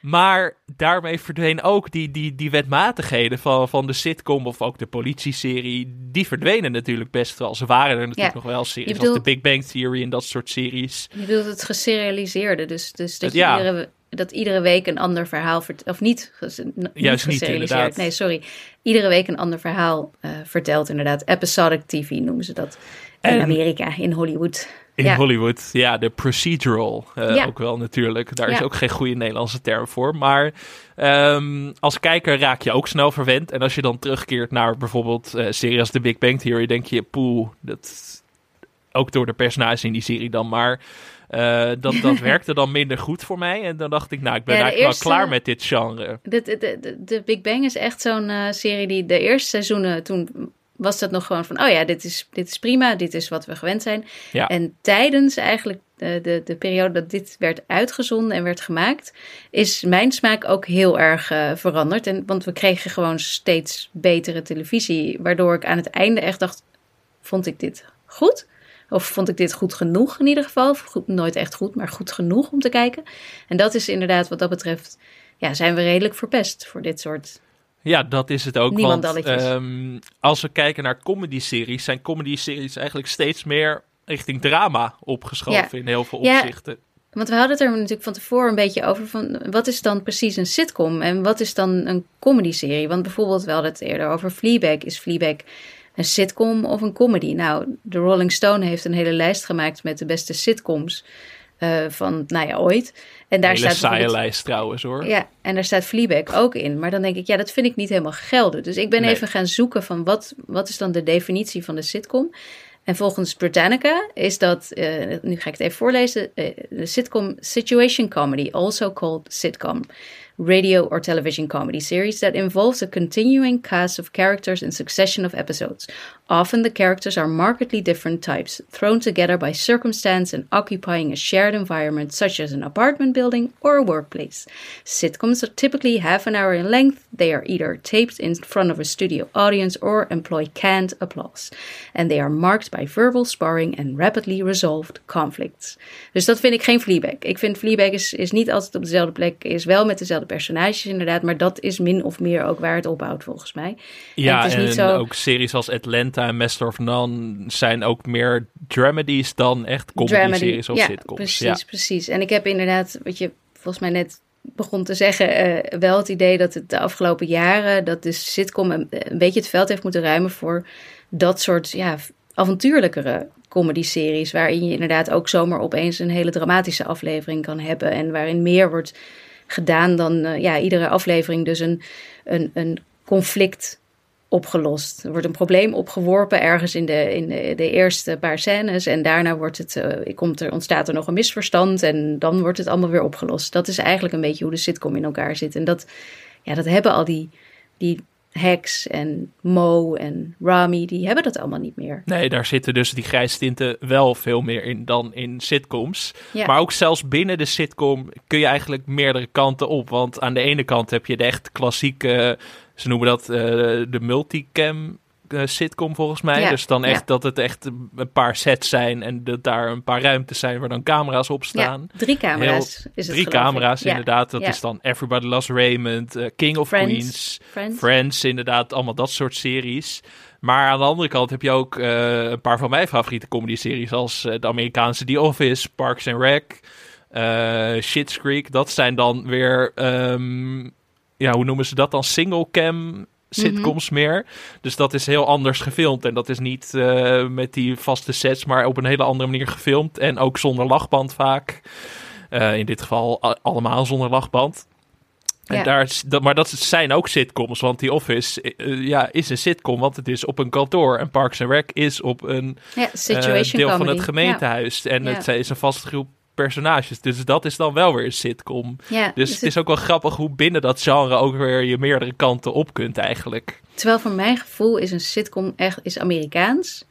Maar daarmee verdween ook die, die, die wetmatigheden van, van de sitcom of ook de politieserie. Die verdwenen natuurlijk best wel. Ze waren er natuurlijk Ja. nog wel series Je als bedoelt- The Big Bang Theory en dat soort series. Je bedoelt het geserialiseerde, dus, dus dat, Het- je ja. iedere, dat iedere week een ander verhaal vertelt, of niet, niet Juist niet, geserialiseerd. inderdaad. Nee, sorry. Iedere week een ander verhaal eh, vertelt, inderdaad. Episodic TV noemen ze dat. In Amerika, in Hollywood. In ja. Hollywood, ja, de procedural eh, Ja. ook wel natuurlijk. Daar is ook geen goede Nederlandse term voor. Maar ehm, als kijker raak je ook snel verwend. En als je dan terugkeert naar bijvoorbeeld eh series als The Big Bang Theory, denk je, poeh, dat ook door de personages in die serie dan maar. eh, dat, dat werkte dan minder goed voor mij. En dan dacht ik, nou, ik ben Ja, eigenlijk eerste- wel klaar met dit genre. De, de, de, de- de Big Bang is echt zo'n serie die de eerste seizoenen, toen was dat nog gewoon van, oh ja, dit is, dit is prima, dit is wat we gewend zijn. Ja. En tijdens eigenlijk de, de, de periode dat dit werd uitgezonden en werd gemaakt, is mijn smaak ook heel erg eh, veranderd. En, want we kregen gewoon steeds betere televisie, waardoor ik aan het einde echt dacht, vond ik dit goed? Of vond ik dit goed genoeg in ieder geval? Of goed, nooit echt goed, maar goed genoeg om te kijken. En dat is inderdaad wat dat betreft, ja, zijn we redelijk verpest voor dit soort... Ja, dat is het ook. Want ehm, als we kijken naar comedy-series, zijn comedy-series eigenlijk steeds meer richting drama opgeschoven Ja. in heel veel Ja. opzichten. Want we hadden het er natuurlijk van tevoren een beetje over van wat is dan precies een sitcom en wat is dan een comedy-serie? Want bijvoorbeeld, we hadden het eerder over Fleabag. Is Fleabag een sitcom of een comedy? Nou, de Rolling Stone heeft een hele lijst gemaakt met de beste sitcoms eh, van, nou ja, ooit. En daar Hele staat saaie lijst trouwens hoor. Ja, en daar staat Fleabag ook in. Maar dan denk ik, ja, dat vind ik niet helemaal gelden. Dus ik ben Nee. even gaan zoeken van wat, wat is dan de definitie van de sitcom? En volgens Britannica is dat, eh, nu ga ik het even voorlezen, eh, de sitcom situation comedy, also called sitcom. Radio or television comedy series that involves a continuing cast of characters in succession of episodes. Often the characters are markedly different types, thrown together by circumstance and occupying a shared environment such as an apartment building or a workplace. Sitcoms are typically half an hour in length. They are either taped in front of a studio audience or employ canned applause. And they are marked by verbal sparring and rapidly resolved conflicts. Dus dat vind ik geen Fleabag. Ik vind Fleabag is, is niet altijd op dezelfde plek, is wel met dezelfde personages inderdaad, maar dat is min of meer ook waar het ophoudt volgens mij. Ja, en, het is en niet zo... ook series als Atlanta en Master of None zijn ook meer dramedies dan echt comedy-series of ja, sitcoms. Precies, ja, precies. En ik heb inderdaad, wat je volgens mij net begon te zeggen, eh, wel het idee dat het de afgelopen jaren, dat de sitcom een, een beetje het veld heeft moeten ruimen voor dat soort ja, avontuurlijkere comedy-series, waarin je inderdaad ook zomaar opeens een hele dramatische aflevering kan hebben en waarin meer wordt gedaan dan eh, ja, iedere aflevering dus een, een, een conflict opgelost. Er wordt een probleem opgeworpen ergens in de, in de, de eerste paar scènes. En daarna wordt het, eh, komt er, ontstaat er nog een misverstand. En dan wordt het allemaal weer opgelost. Dat is eigenlijk een beetje hoe de sitcom in elkaar zit. En dat, ja, dat hebben al die, die Hex en Mo en Rami, die hebben dat allemaal niet meer. Nee, daar zitten dus die grijstinten wel veel meer in dan in sitcoms. Ja. Maar ook zelfs binnen de sitcom kun je eigenlijk meerdere kanten op. Want aan de ene kant heb je de echt klassieke, ze noemen dat eh, de multicam eh, sitcom volgens mij. Ja, Dus dan echt ja. dat het echt een paar sets zijn en dat daar een paar ruimtes zijn waar dan camera's op staan. Ja, drie camera's Heel- is het Drie ik. camera's inderdaad. Dat is dan Everybody Loves Raymond, eh, King of Friends. Queens, Friends. Friends, inderdaad. Allemaal dat soort series. Maar aan de andere kant heb je ook eh, een paar van mijn favoriete comedy-series. Als de Amerikaanse The Office, Parks and Rec, Schitt's Creek. Dat zijn dan weer, ehm, ja, hoe noemen ze dat dan? Single-cam sitcoms meer. Dus dat is heel anders gefilmd. En dat is niet eh, met die vaste sets, maar op een hele andere manier gefilmd. En ook zonder lachband vaak. Eh, in dit geval allemaal zonder lachband. En Ja. daar, is- dat, maar dat zijn ook sitcoms, want The Office eh, ja, is een sitcom, want het is op een kantoor. En Parks and Rec is op een Ja, deel van comedy. het gemeentehuis. En het is een vaste groep personages. Dus dat is dan wel weer een sitcom. Ja, ja, Dus het is ook wel grappig hoe binnen dat genre ook weer je meerdere kanten op kunt eigenlijk. Terwijl voor mijn gevoel is een sitcom echt is Amerikaans.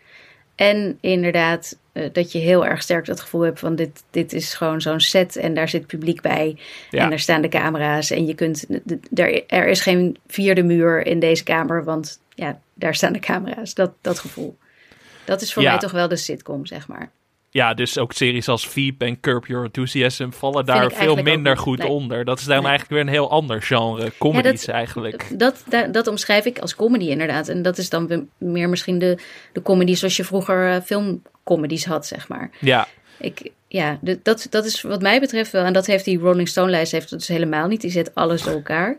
En inderdaad, eh, dat je heel erg sterk dat gevoel hebt van dit, dit is gewoon zo'n set en daar zit publiek bij. Ja. En daar staan de camera's en je kunt, er, er is geen vierde muur in deze kamer, want ja, daar staan de camera's. Dat, dat gevoel. Dat is voor Ja. mij toch wel de sitcom, zeg maar. Ja, dus ook series als Veep en Curb Your Enthusiasm vallen daar veel minder goed Nee. onder. Dat is dan Nee. eigenlijk weer een heel ander genre. Comedies dat- eigenlijk. Dat, dat, dat omschrijf ik als comedy inderdaad. En dat is dan meer misschien de, de comedy zoals je vroeger eh, filmcomedies had, zeg maar. Ja, Ik, ja, de- dat, dat is wat mij betreft wel. En dat heeft die Rolling Stone lijst heeft dat dus helemaal niet. Die zet alles door elkaar.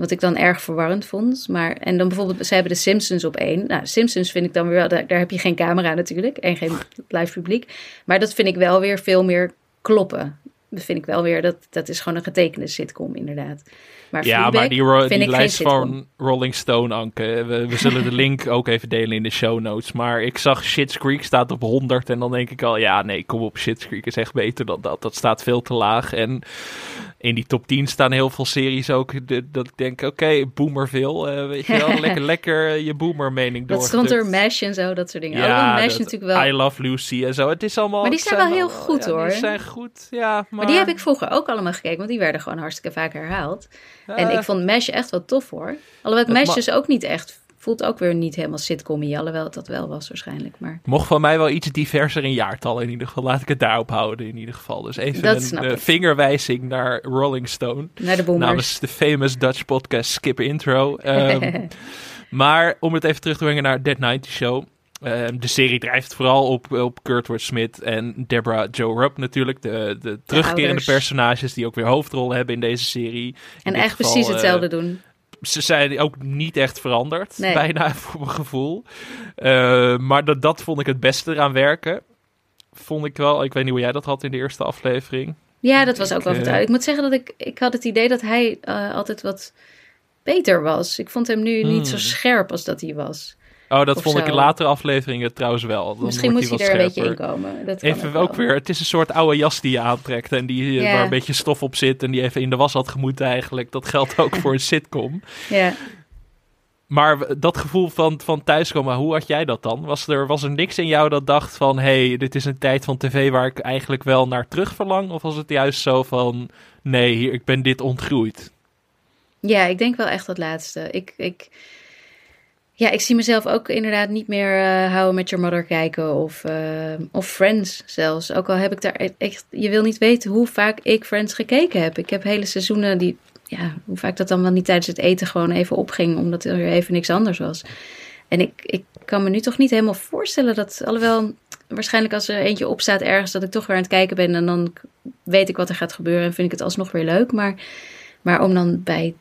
Wat ik dan erg verwarrend vond. Maar, en dan bijvoorbeeld, ze hebben de Simpsons op één. Nou, Simpsons vind ik dan weer wel, daar, daar heb je geen camera natuurlijk. En geen live publiek. Maar dat vind ik wel weer veel meer kloppen. Dat vind ik wel weer, dat, dat is gewoon een getekende sitcom inderdaad. Maar ja maar die, ro- lijst van Rolling Stone, Anke. We, we zullen de link ook even delen in de show notes. Maar ik zag Shit's Creek staat op 100. En dan denk ik al, ja, nee, kom op. Shit's Creek is echt beter dan dat. Dat staat veel te laag. En in die top 10 staan heel veel series ook. de- dat ik denk, oké, boomerville. eh weet je wel, lekker, lekker je boomer mening door. Dat stond er, MASH en zo, dat soort dingen. Ja, oh, MASH dat- natuurlijk wel. I Love Lucy en zo. Het is allemaal. Maar die zijn wel heel goed, ja, hoor. Die zijn goed, ja. Maar, Maar die heb ik vroeger ook allemaal gekeken, want die werden gewoon hartstikke vaak herhaald. en Eh. ik vond MASH echt wel tof hoor. Alhoewel MASH ma- dus ook niet echt, voelt ook weer niet helemaal sitcom alhoewel het dat wel was waarschijnlijk. Maar Mocht van mij wel iets diverser in jaartallen in ieder geval. Laat ik het daarop houden in ieder geval. Dus even Dat een eh, vingerwijzing naar Rolling Stone. naar de boomers. Namens de famous Dutch podcast Skip Intro. Ehm, maar om het even terug te brengen naar Dead 90 Show. Ehm, de serie drijft vooral op, op Kurtwood Smith en Deborah Joe Rupp natuurlijk. De, de terugkerende personages die ook weer hoofdrollen hebben in deze serie. En echt geval, precies eh, hetzelfde doen. Ze zijn ook niet echt veranderd, Nee. bijna voor mijn gevoel. Eh, maar dat, dat vond ik het beste eraan werken. Vond ik wel. Ik weet niet hoe jij dat had in de eerste aflevering. Ja, dat was ook wel eh, vertrouwd. Ik moet zeggen dat ik, ik had het idee dat hij eh, altijd wat beter was. Ik vond hem nu niet zo Hmm. scherp als dat hij was. Oh, dat Of vond ik in latere afleveringen trouwens wel. Dan Misschien moet hij hij er een beetje in komen. Dat Even ook weer, het is een soort oude jas die je aantrekt en die eh, waar een beetje stof op zit en die even in de was had gemoeten eigenlijk. Dat geldt ook voor een sitcom. Ja. Maar dat gevoel van, van thuiskomen, hoe had jij dat dan? Was er, was er niks in jou dat dacht van, hé, hey, dit is een tijd van tv waar ik eigenlijk wel naar terug verlang? Of was het juist zo van, nee, hier, ik ben dit ontgroeid? Ja, ik denk wel echt dat laatste. Ik, ik, ja, ik zie mezelf ook inderdaad niet meer eh I Met Your Mother kijken of, eh, of Friends zelfs. Ook al heb ik daar e- echt... Je wil niet weten hoe vaak ik Friends gekeken heb. Ik heb hele seizoenen die... Ja, hoe vaak dat dan wel niet tijdens het eten gewoon even opging, omdat er even niks anders was. En ik, ik kan me nu toch niet helemaal voorstellen dat, alhoewel waarschijnlijk als er eentje opstaat ergens, dat ik toch weer aan het kijken ben en dan weet ik wat er gaat gebeuren en vind ik het alsnog weer leuk. Maar, maar om dan bij,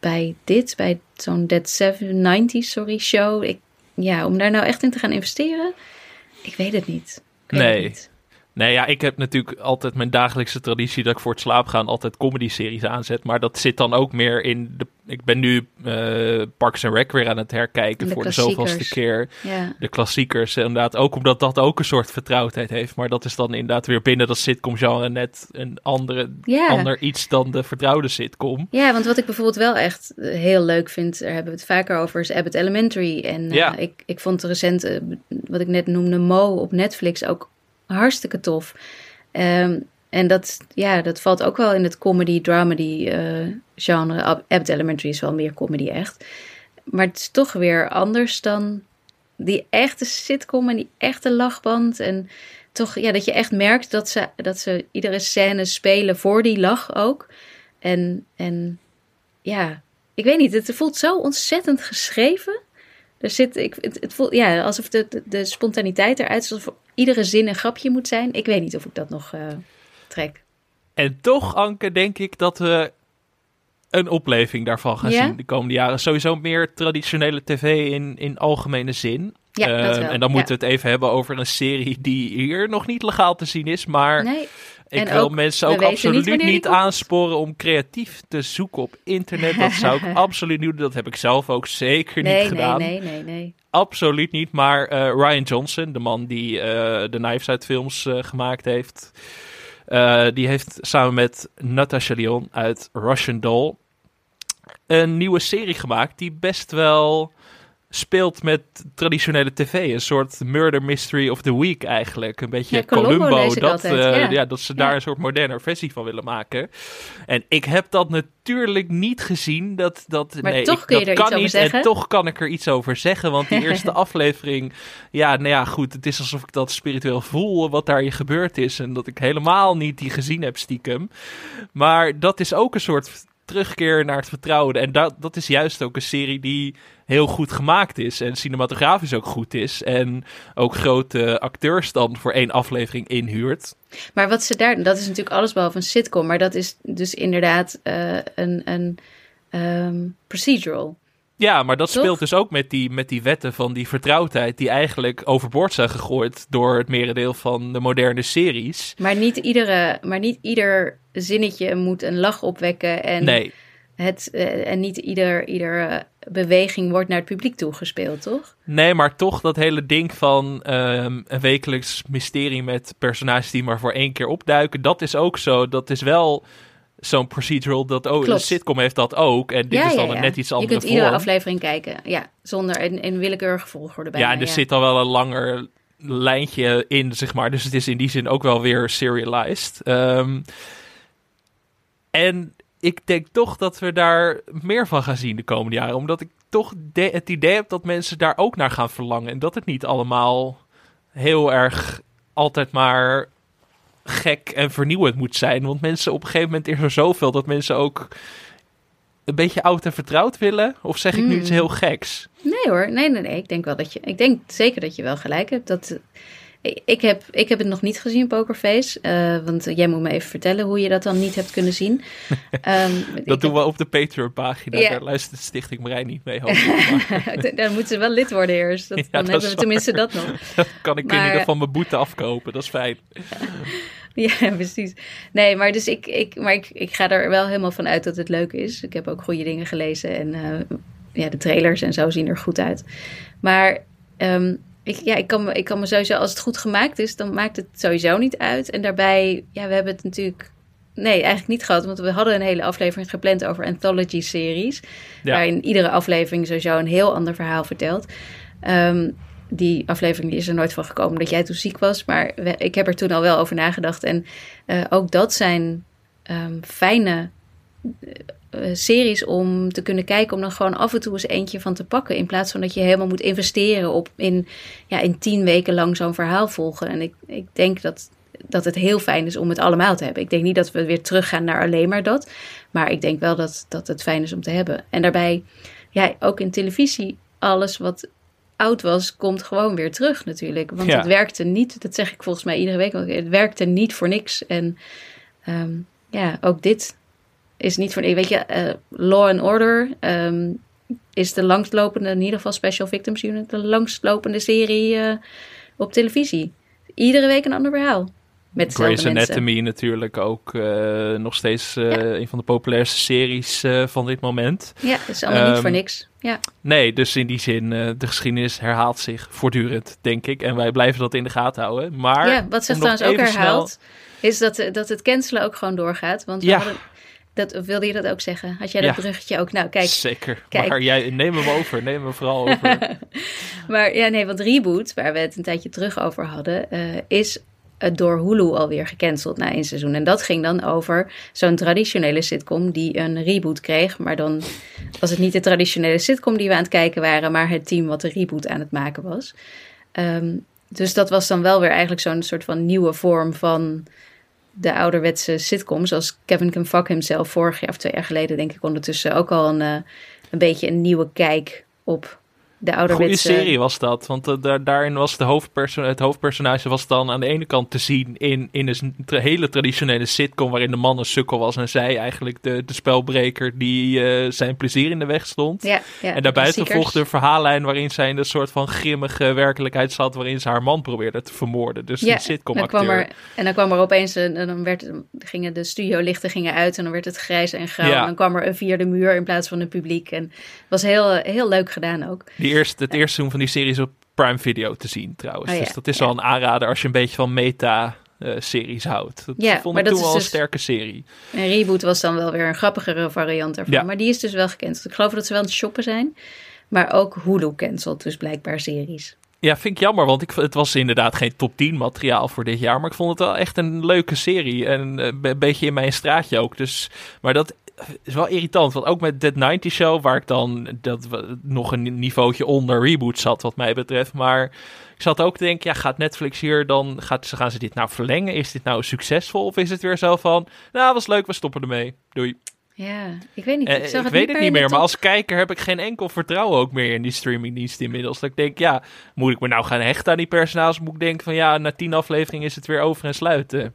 bij dit, bij zo'n Dead 790 sorry, show, ik, ja, om daar nou echt in te gaan investeren, ik weet het niet. Weet Nee. het niet. Nee, ja, ik heb natuurlijk altijd mijn dagelijkse traditie dat ik voor het slaap gaan altijd comedy-series aanzet. Maar dat zit dan ook meer in de. Ik ben nu eh, Parks and Rec weer aan het herkijken De voor de zoveelste keer. De klassiekers, inderdaad. Ook omdat dat ook een soort vertrouwdheid heeft. Maar dat is dan inderdaad weer binnen dat sitcom-genre net een andere, ander iets dan de vertrouwde sitcom. Ja, want wat ik bijvoorbeeld wel echt eh, heel leuk vind, daar hebben we het vaker over, is Abbott Elementary. En eh, ik, ik vond de recente, wat ik net noemde, Mo op Netflix ook hartstikke tof. Ehm, en dat, ja, dat valt ook wel in het comedy-dramedy eh, genre. Ab- Abbott Elementary is wel meer comedy echt. Maar het is toch weer anders dan die echte sitcom en die echte lachband. En toch, ja, dat je echt merkt dat ze, dat ze iedere scène spelen voor die lach ook. En, en ja, ik weet niet, het voelt zo ontzettend geschreven. Er zit, ik, het, het voelt ja, alsof de, de, de spontaniteit eruit is, alsof iedere zin een grapje moet zijn. Ik weet niet of ik dat nog eh, trek. En toch, Anke, denk ik dat we een opleving daarvan gaan Ja? zien de komende jaren. Sowieso meer traditionele tv in, in algemene zin. Ja, dat wel, en dan ja. moeten we het even hebben over een serie die hier nog niet legaal te zien is. Maar Nee. Ik wil ook, mensen ook absoluut niet aansporen om creatief te zoeken op internet. Dat zou ik absoluut niet doen. Dat heb ik zelf ook zeker Nee, niet nee, gedaan. nee, nee, nee. Absoluut niet. Maar eh, Ryan Johnson, de man die eh, de Knives Out films eh, gemaakt heeft, die heeft samen met Natasha Lyon uit Russian Doll een nieuwe serie gemaakt die best wel speelt met traditionele tv. Een soort murder mystery of the week eigenlijk. Een beetje Ja, Columbo Columbo. dat, eh, ja. ja, dat ze daar Ja. een soort moderne versie van willen maken. En ik heb dat natuurlijk niet gezien. Dat, dat, Maar nee, toch ik, kun je dat er iets kan over niet. zeggen. En toch kan ik er iets over zeggen. Want die eerste aflevering... Ja, nou ja, goed. Het is alsof ik dat spiritueel voel wat daar gebeurd is. En dat ik helemaal niet die gezien heb stiekem. Maar dat is ook een soort terugkeer naar het vertrouwen. En dat, dat is juist ook een serie die heel goed gemaakt is. En cinematografisch ook goed is. En ook grote acteurs dan voor één aflevering inhuurt. Maar wat ze daar, dat is natuurlijk alles behalve een sitcom, maar dat is dus inderdaad eh, een, een ehm, procedural. Ja, maar dat Toch? speelt dus ook met die, met die wetten van die vertrouwdheid... die eigenlijk overboord zijn gegooid door het merendeel van de moderne series. Maar niet, iedere, maar niet ieder zinnetje moet een lach opwekken en, Nee, het, eh, en niet ieder, ieder eh, beweging wordt naar het publiek toegespeeld, toch? nee, maar toch dat hele ding van ehm, een wekelijks mysterie... met personages die maar voor één keer opduiken... dat is ook zo. Dat is wel zo'n procedural dat... Oh, een Klopt. sitcom heeft dat ook. En dit is dan een net iets andere Je kunt vorm. iedere aflevering kijken, ja, zonder een, een willekeurige volgorde bij. Ja, en er zit al wel een langer lijntje in, zeg maar. Dus het is in die zin ook wel weer serialized. Ehm, en ik denk toch dat we daar meer van gaan zien de komende jaren. Omdat ik toch de- het idee heb dat mensen daar ook naar gaan verlangen. En dat het niet allemaal heel erg altijd maar gek en vernieuwend moet zijn. Want mensen op een gegeven moment is er zoveel dat mensen ook een beetje oud en vertrouwd willen. Of zeg ik nu Mm. iets heel geks? Nee hoor, nee, nee, nee. Ik denk wel dat je. Ik denk zeker dat je wel gelijk hebt. Dat, ik, heb, ik heb het nog niet gezien, Pokerface. eh, want jij moet me even vertellen hoe je dat dan niet hebt kunnen zien. Ehm, Dat doen heb- we op de Patreon-pagina. Ja. Daar luistert Stichting Marijn niet mee. Dan moeten ze wel lid worden eerst. Dat, Ja, dan dat hebben we tenminste dat nog. dan kan ik in Maar- ieder geval mijn boete afkopen. Dat is fijn. Ja, precies. Nee, maar, dus ik, ik, maar ik, ik ga er wel helemaal van uit dat het leuk is. Ik heb ook goede dingen gelezen. En eh, ja, de trailers en zo zien er goed uit. Maar ehm, ik, ja, ik, kan me, ik kan me sowieso, als het goed gemaakt is, dan maakt het sowieso niet uit. En daarbij, ja, we hebben het natuurlijk. Nee, eigenlijk niet gehad, want we hadden een hele aflevering gepland over anthology-series. Ja. Waarin iedere aflevering sowieso een heel ander verhaal vertelt. Ehm, die aflevering die is er nooit van gekomen omdat jij toen ziek was. Maar we- ik heb er toen al wel over nagedacht. En eh, ook dat zijn ehm, fijne series om te kunnen kijken. Om dan gewoon af en toe eens eentje van te pakken. In plaats van dat je helemaal moet investeren op in, ja, in tien weken lang zo'n verhaal volgen. En ik, ik denk dat, dat het heel fijn is om het allemaal te hebben. Ik denk niet dat we weer teruggaan naar alleen maar dat. Maar ik denk wel dat, dat het fijn is om te hebben. En daarbij, ja, ook in televisie, alles wat oud was, komt gewoon weer terug natuurlijk. Want Ja. het werkte niet, dat zeg ik volgens mij iedere week, het werkte niet voor niks. En ehm, ja, ook dit is niet voor Weet je, eh, Law and Order ehm, is de langstlopende, in ieder geval Special Victims Unit, de langstlopende serie eh, op televisie. Iedere week een ander verhaal. Met Grey's mensen. Anatomy natuurlijk ook eh, nog steeds een van de populairste series van dit moment. Ja, is allemaal niet Ehm, voor niks. Ja. Nee, dus in die zin, de geschiedenis herhaalt zich voortdurend, denk ik. En wij blijven dat in de gaten houden. Maar ja, wat zich trouwens ook snel- herhaalt, is dat, dat het cancelen ook gewoon doorgaat. Want we Ja. hadden, dat, wilde je dat ook zeggen? Had jij Ja. dat bruggetje ook? Nou, kijk. Zeker. kijk. Maar jij, neem hem over. Neem hem vooral over. Maar ja, nee, want Reboot, waar we het een tijdje terug over hadden, eh, is eh, door Hulu alweer gecanceld na één seizoen. En dat ging dan over zo'n traditionele sitcom die een reboot kreeg. Maar dan was het niet de traditionele sitcom die we aan het kijken waren, maar het team wat de reboot aan het maken was. Ehm, dus dat was dan wel weer eigenlijk zo'n soort van nieuwe vorm van de ouderwetse sitcom. Zoals Kevin Can Fuck Himself vorig jaar of twee jaar geleden, denk ik ondertussen, ook al een, eh, een beetje een nieuwe kijk op de Goede ouderwetse... serie was dat. Want eh, daar, daarin was de hoofdperso het hoofdpersonage was dan aan de ene kant te zien in, in een tra- hele traditionele sitcom waarin de man een sukkel was en zij eigenlijk de, de spelbreker die eh, zijn plezier in de weg stond. Ja, ja, en daarbuiten volgde een verhaallijn waarin zij in een soort van grimmige werkelijkheid zat waarin ze haar man probeerde te vermoorden. Dus een sitcom dan kwam acteur. er, en dan kwam er opeens een, en dan werd, gingen de studiolichten gingen uit en dan werd het grijs en grauw. Ja. En dan kwam er een vierde muur in plaats van een publiek. En het was heel, heel leuk gedaan ook. Die eerste, het eerste seizoen van die serie is op Prime Video te zien trouwens. Oh ja, dus dat is wel een aanrader als je een beetje van meta-series houdt. Dat Ja, vond ik toen wel een dus- sterke serie. En Reboot was dan wel weer een grappigere variant daarvan. Ja. Maar die is dus wel gecanceld. Ik geloof dat ze wel aan het shoppen zijn. Maar ook Hulu cancelt dus blijkbaar series. Ja, vind ik jammer, want ik, het was inderdaad geen top 10 materiaal voor dit jaar. Maar ik vond het wel echt een leuke serie. En eh, een beetje in mijn straatje ook. Dus, maar dat is wel irritant. Want ook met Dead 90 Show, waar ik dan dat, nog een niveautje onder reboot zat, wat mij betreft. Maar ik zat ook te denken, ja, gaat Netflix hier dan, gaat, gaan ze dit nou verlengen? Is dit nou succesvol? Of is het weer zo van, nou, was leuk, we stoppen ermee. Doei. Ja, ik weet niet. Eh, Ik, zag ik het weet niet het niet meer, maar als kijker heb ik geen enkel vertrouwen ook meer in die streamingdienst inmiddels. Dat ik denk, ja, moet ik me nou gaan hechten aan die personages? Moet ik denken van, ja, na tien afleveringen is het weer over en sluiten.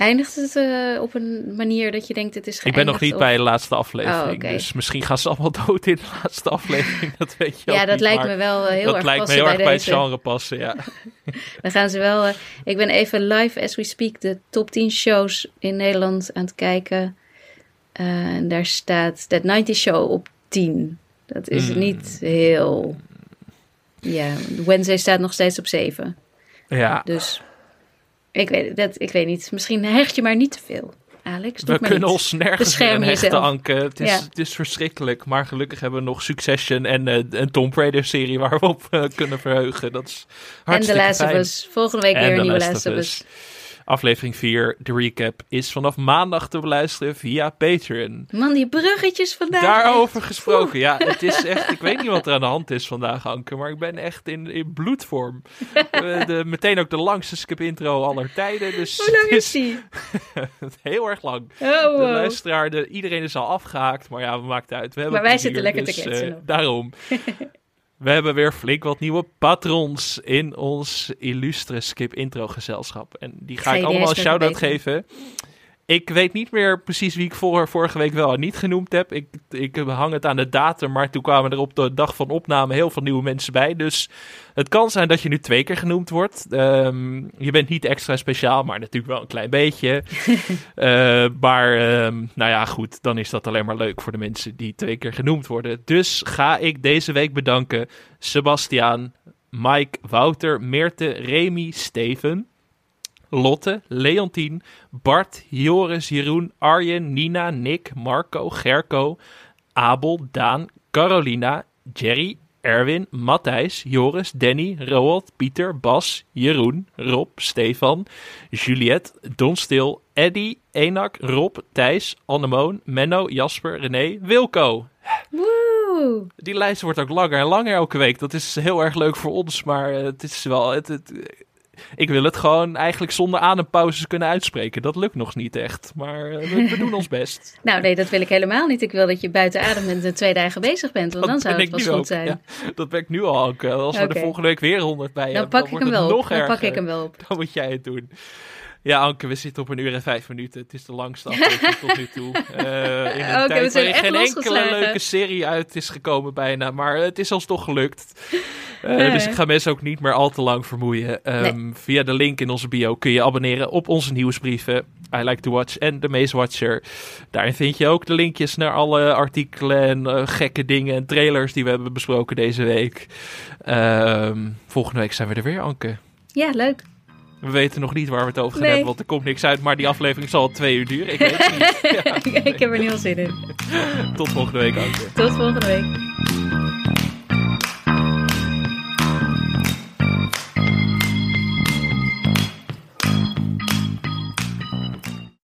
Eindigt het eh, op een manier dat je denkt het is Ik ben nog niet of- bij de laatste aflevering, Oh, dus misschien gaan ze allemaal dood in de laatste aflevering. Dat weet je Ja, dat niet, lijkt me wel eh, heel dat erg lijkt me heel erg bij het genre passen, ja. Dan gaan ze wel. eh, ik ben even live as we speak de top 10 shows in Nederland aan het kijken. Eh, en daar staat That 90 Show op 10. Dat is Hmm. niet heel. Ja, Wednesday staat nog steeds op 7. ja. Dus ik weet, dat, ik weet niet. Misschien hecht je maar niet te veel, Alex. Doe We kunnen niet. ons nergens Bescherm hechten. Anke. Het is, Ja. het is verschrikkelijk, maar gelukkig hebben we nog Succession en eh, een Tomb Raider-serie waar we op eh, kunnen verheugen. Dat is En de hartstikke Last of fijn. Us. Volgende week En weer een nieuwe Last of Us. Aflevering 4, de recap, is vanaf maandag te beluisteren via Patreon. Man, die bruggetjes vandaag. Daarover gesproken. Ja, het is echt. Ik weet niet wat er aan de hand is vandaag, Anke. Maar ik ben echt in, in bloedvorm. Eh, de, meteen ook de langste skip intro aller tijden. Dus Hoe lang is die? heel erg lang. Oh, De luisteraar, de, iedereen is al afgehaakt. Maar ja, we maakt het uit. We hebben Maar wij zitten lekker te dus, kletsen eh. Daarom. We hebben weer flink wat nieuwe patrons in ons illustre skip intro gezelschap. En die ga, ik allemaal een shout-out even geven. Ik weet niet meer precies wie ik voor, vorige week wel en niet genoemd heb. Ik, ik hang het aan de datum, maar toen kwamen er op de dag van opname heel veel nieuwe mensen bij. Dus het kan zijn dat je nu twee keer genoemd wordt. Ehm, je bent niet extra speciaal, maar natuurlijk wel een klein beetje. uh, maar ehm, nou ja, goed, dan is dat alleen maar leuk voor de mensen die twee keer genoemd worden. Dus ga ik deze week bedanken Sebastiaan, Mike, Wouter, Meerte, Remy, Steven. Lotte, Leontien, Bart, Joris, Jeroen, Arjen, Nina, Nick, Marco, Gerco, Abel, Daan, Carolina, Jerry, Erwin, Matthijs, Joris, Danny, Roald, Pieter, Bas, Jeroen, Rob, Stefan, Juliette, Don Stil, Eddy, Enak, Rob, Thijs, Annemoon, Menno, Jasper, René, Wilco. Woe! Die lijst wordt ook langer en langer elke week. Dat is heel erg leuk voor ons, maar het is wel... Het, het, ik wil het gewoon eigenlijk zonder adempauzes kunnen uitspreken. Dat lukt nog niet echt, maar eh, we, we doen ons best. nou nee, dat wil ik helemaal niet. Ik wil dat je buiten adem bent en twee dagen bezig bent, want dan zou het wel goed ook. zijn. Ja, dat ben ik nu al ook. Eh, Als we de volgende week weer 100 bij Dan hebben, pak dan ik hem wel nog op. Dan pak ik hem wel op. Dan moet jij het doen. Ja, Anke, we zitten op een uur en vijf minuten. Het is de langste aflevering tot nu toe. Eh, in een tijd waarin geen enkele leuke serie uit is gekomen bijna. Maar het is alsnog gelukt. Eh, Dus ik ga mensen ook niet meer al te lang vermoeien. Ehm, Via de link in onze bio kun je abonneren op onze nieuwsbrieven. I Like to Watch en The Maze Watcher. Daarin vind je ook de linkjes naar alle artikelen en eh, gekke dingen en trailers die we hebben besproken deze week. Ehm, volgende week zijn we er weer, Anke. Ja, leuk. We weten nog niet waar we het over gaan Nee. hebben, want er komt niks uit. Maar die aflevering zal twee uur duren. Ik weet het niet. Ja, ik heb er niet veel zin in. tot volgende week, Anke. Tot volgende week.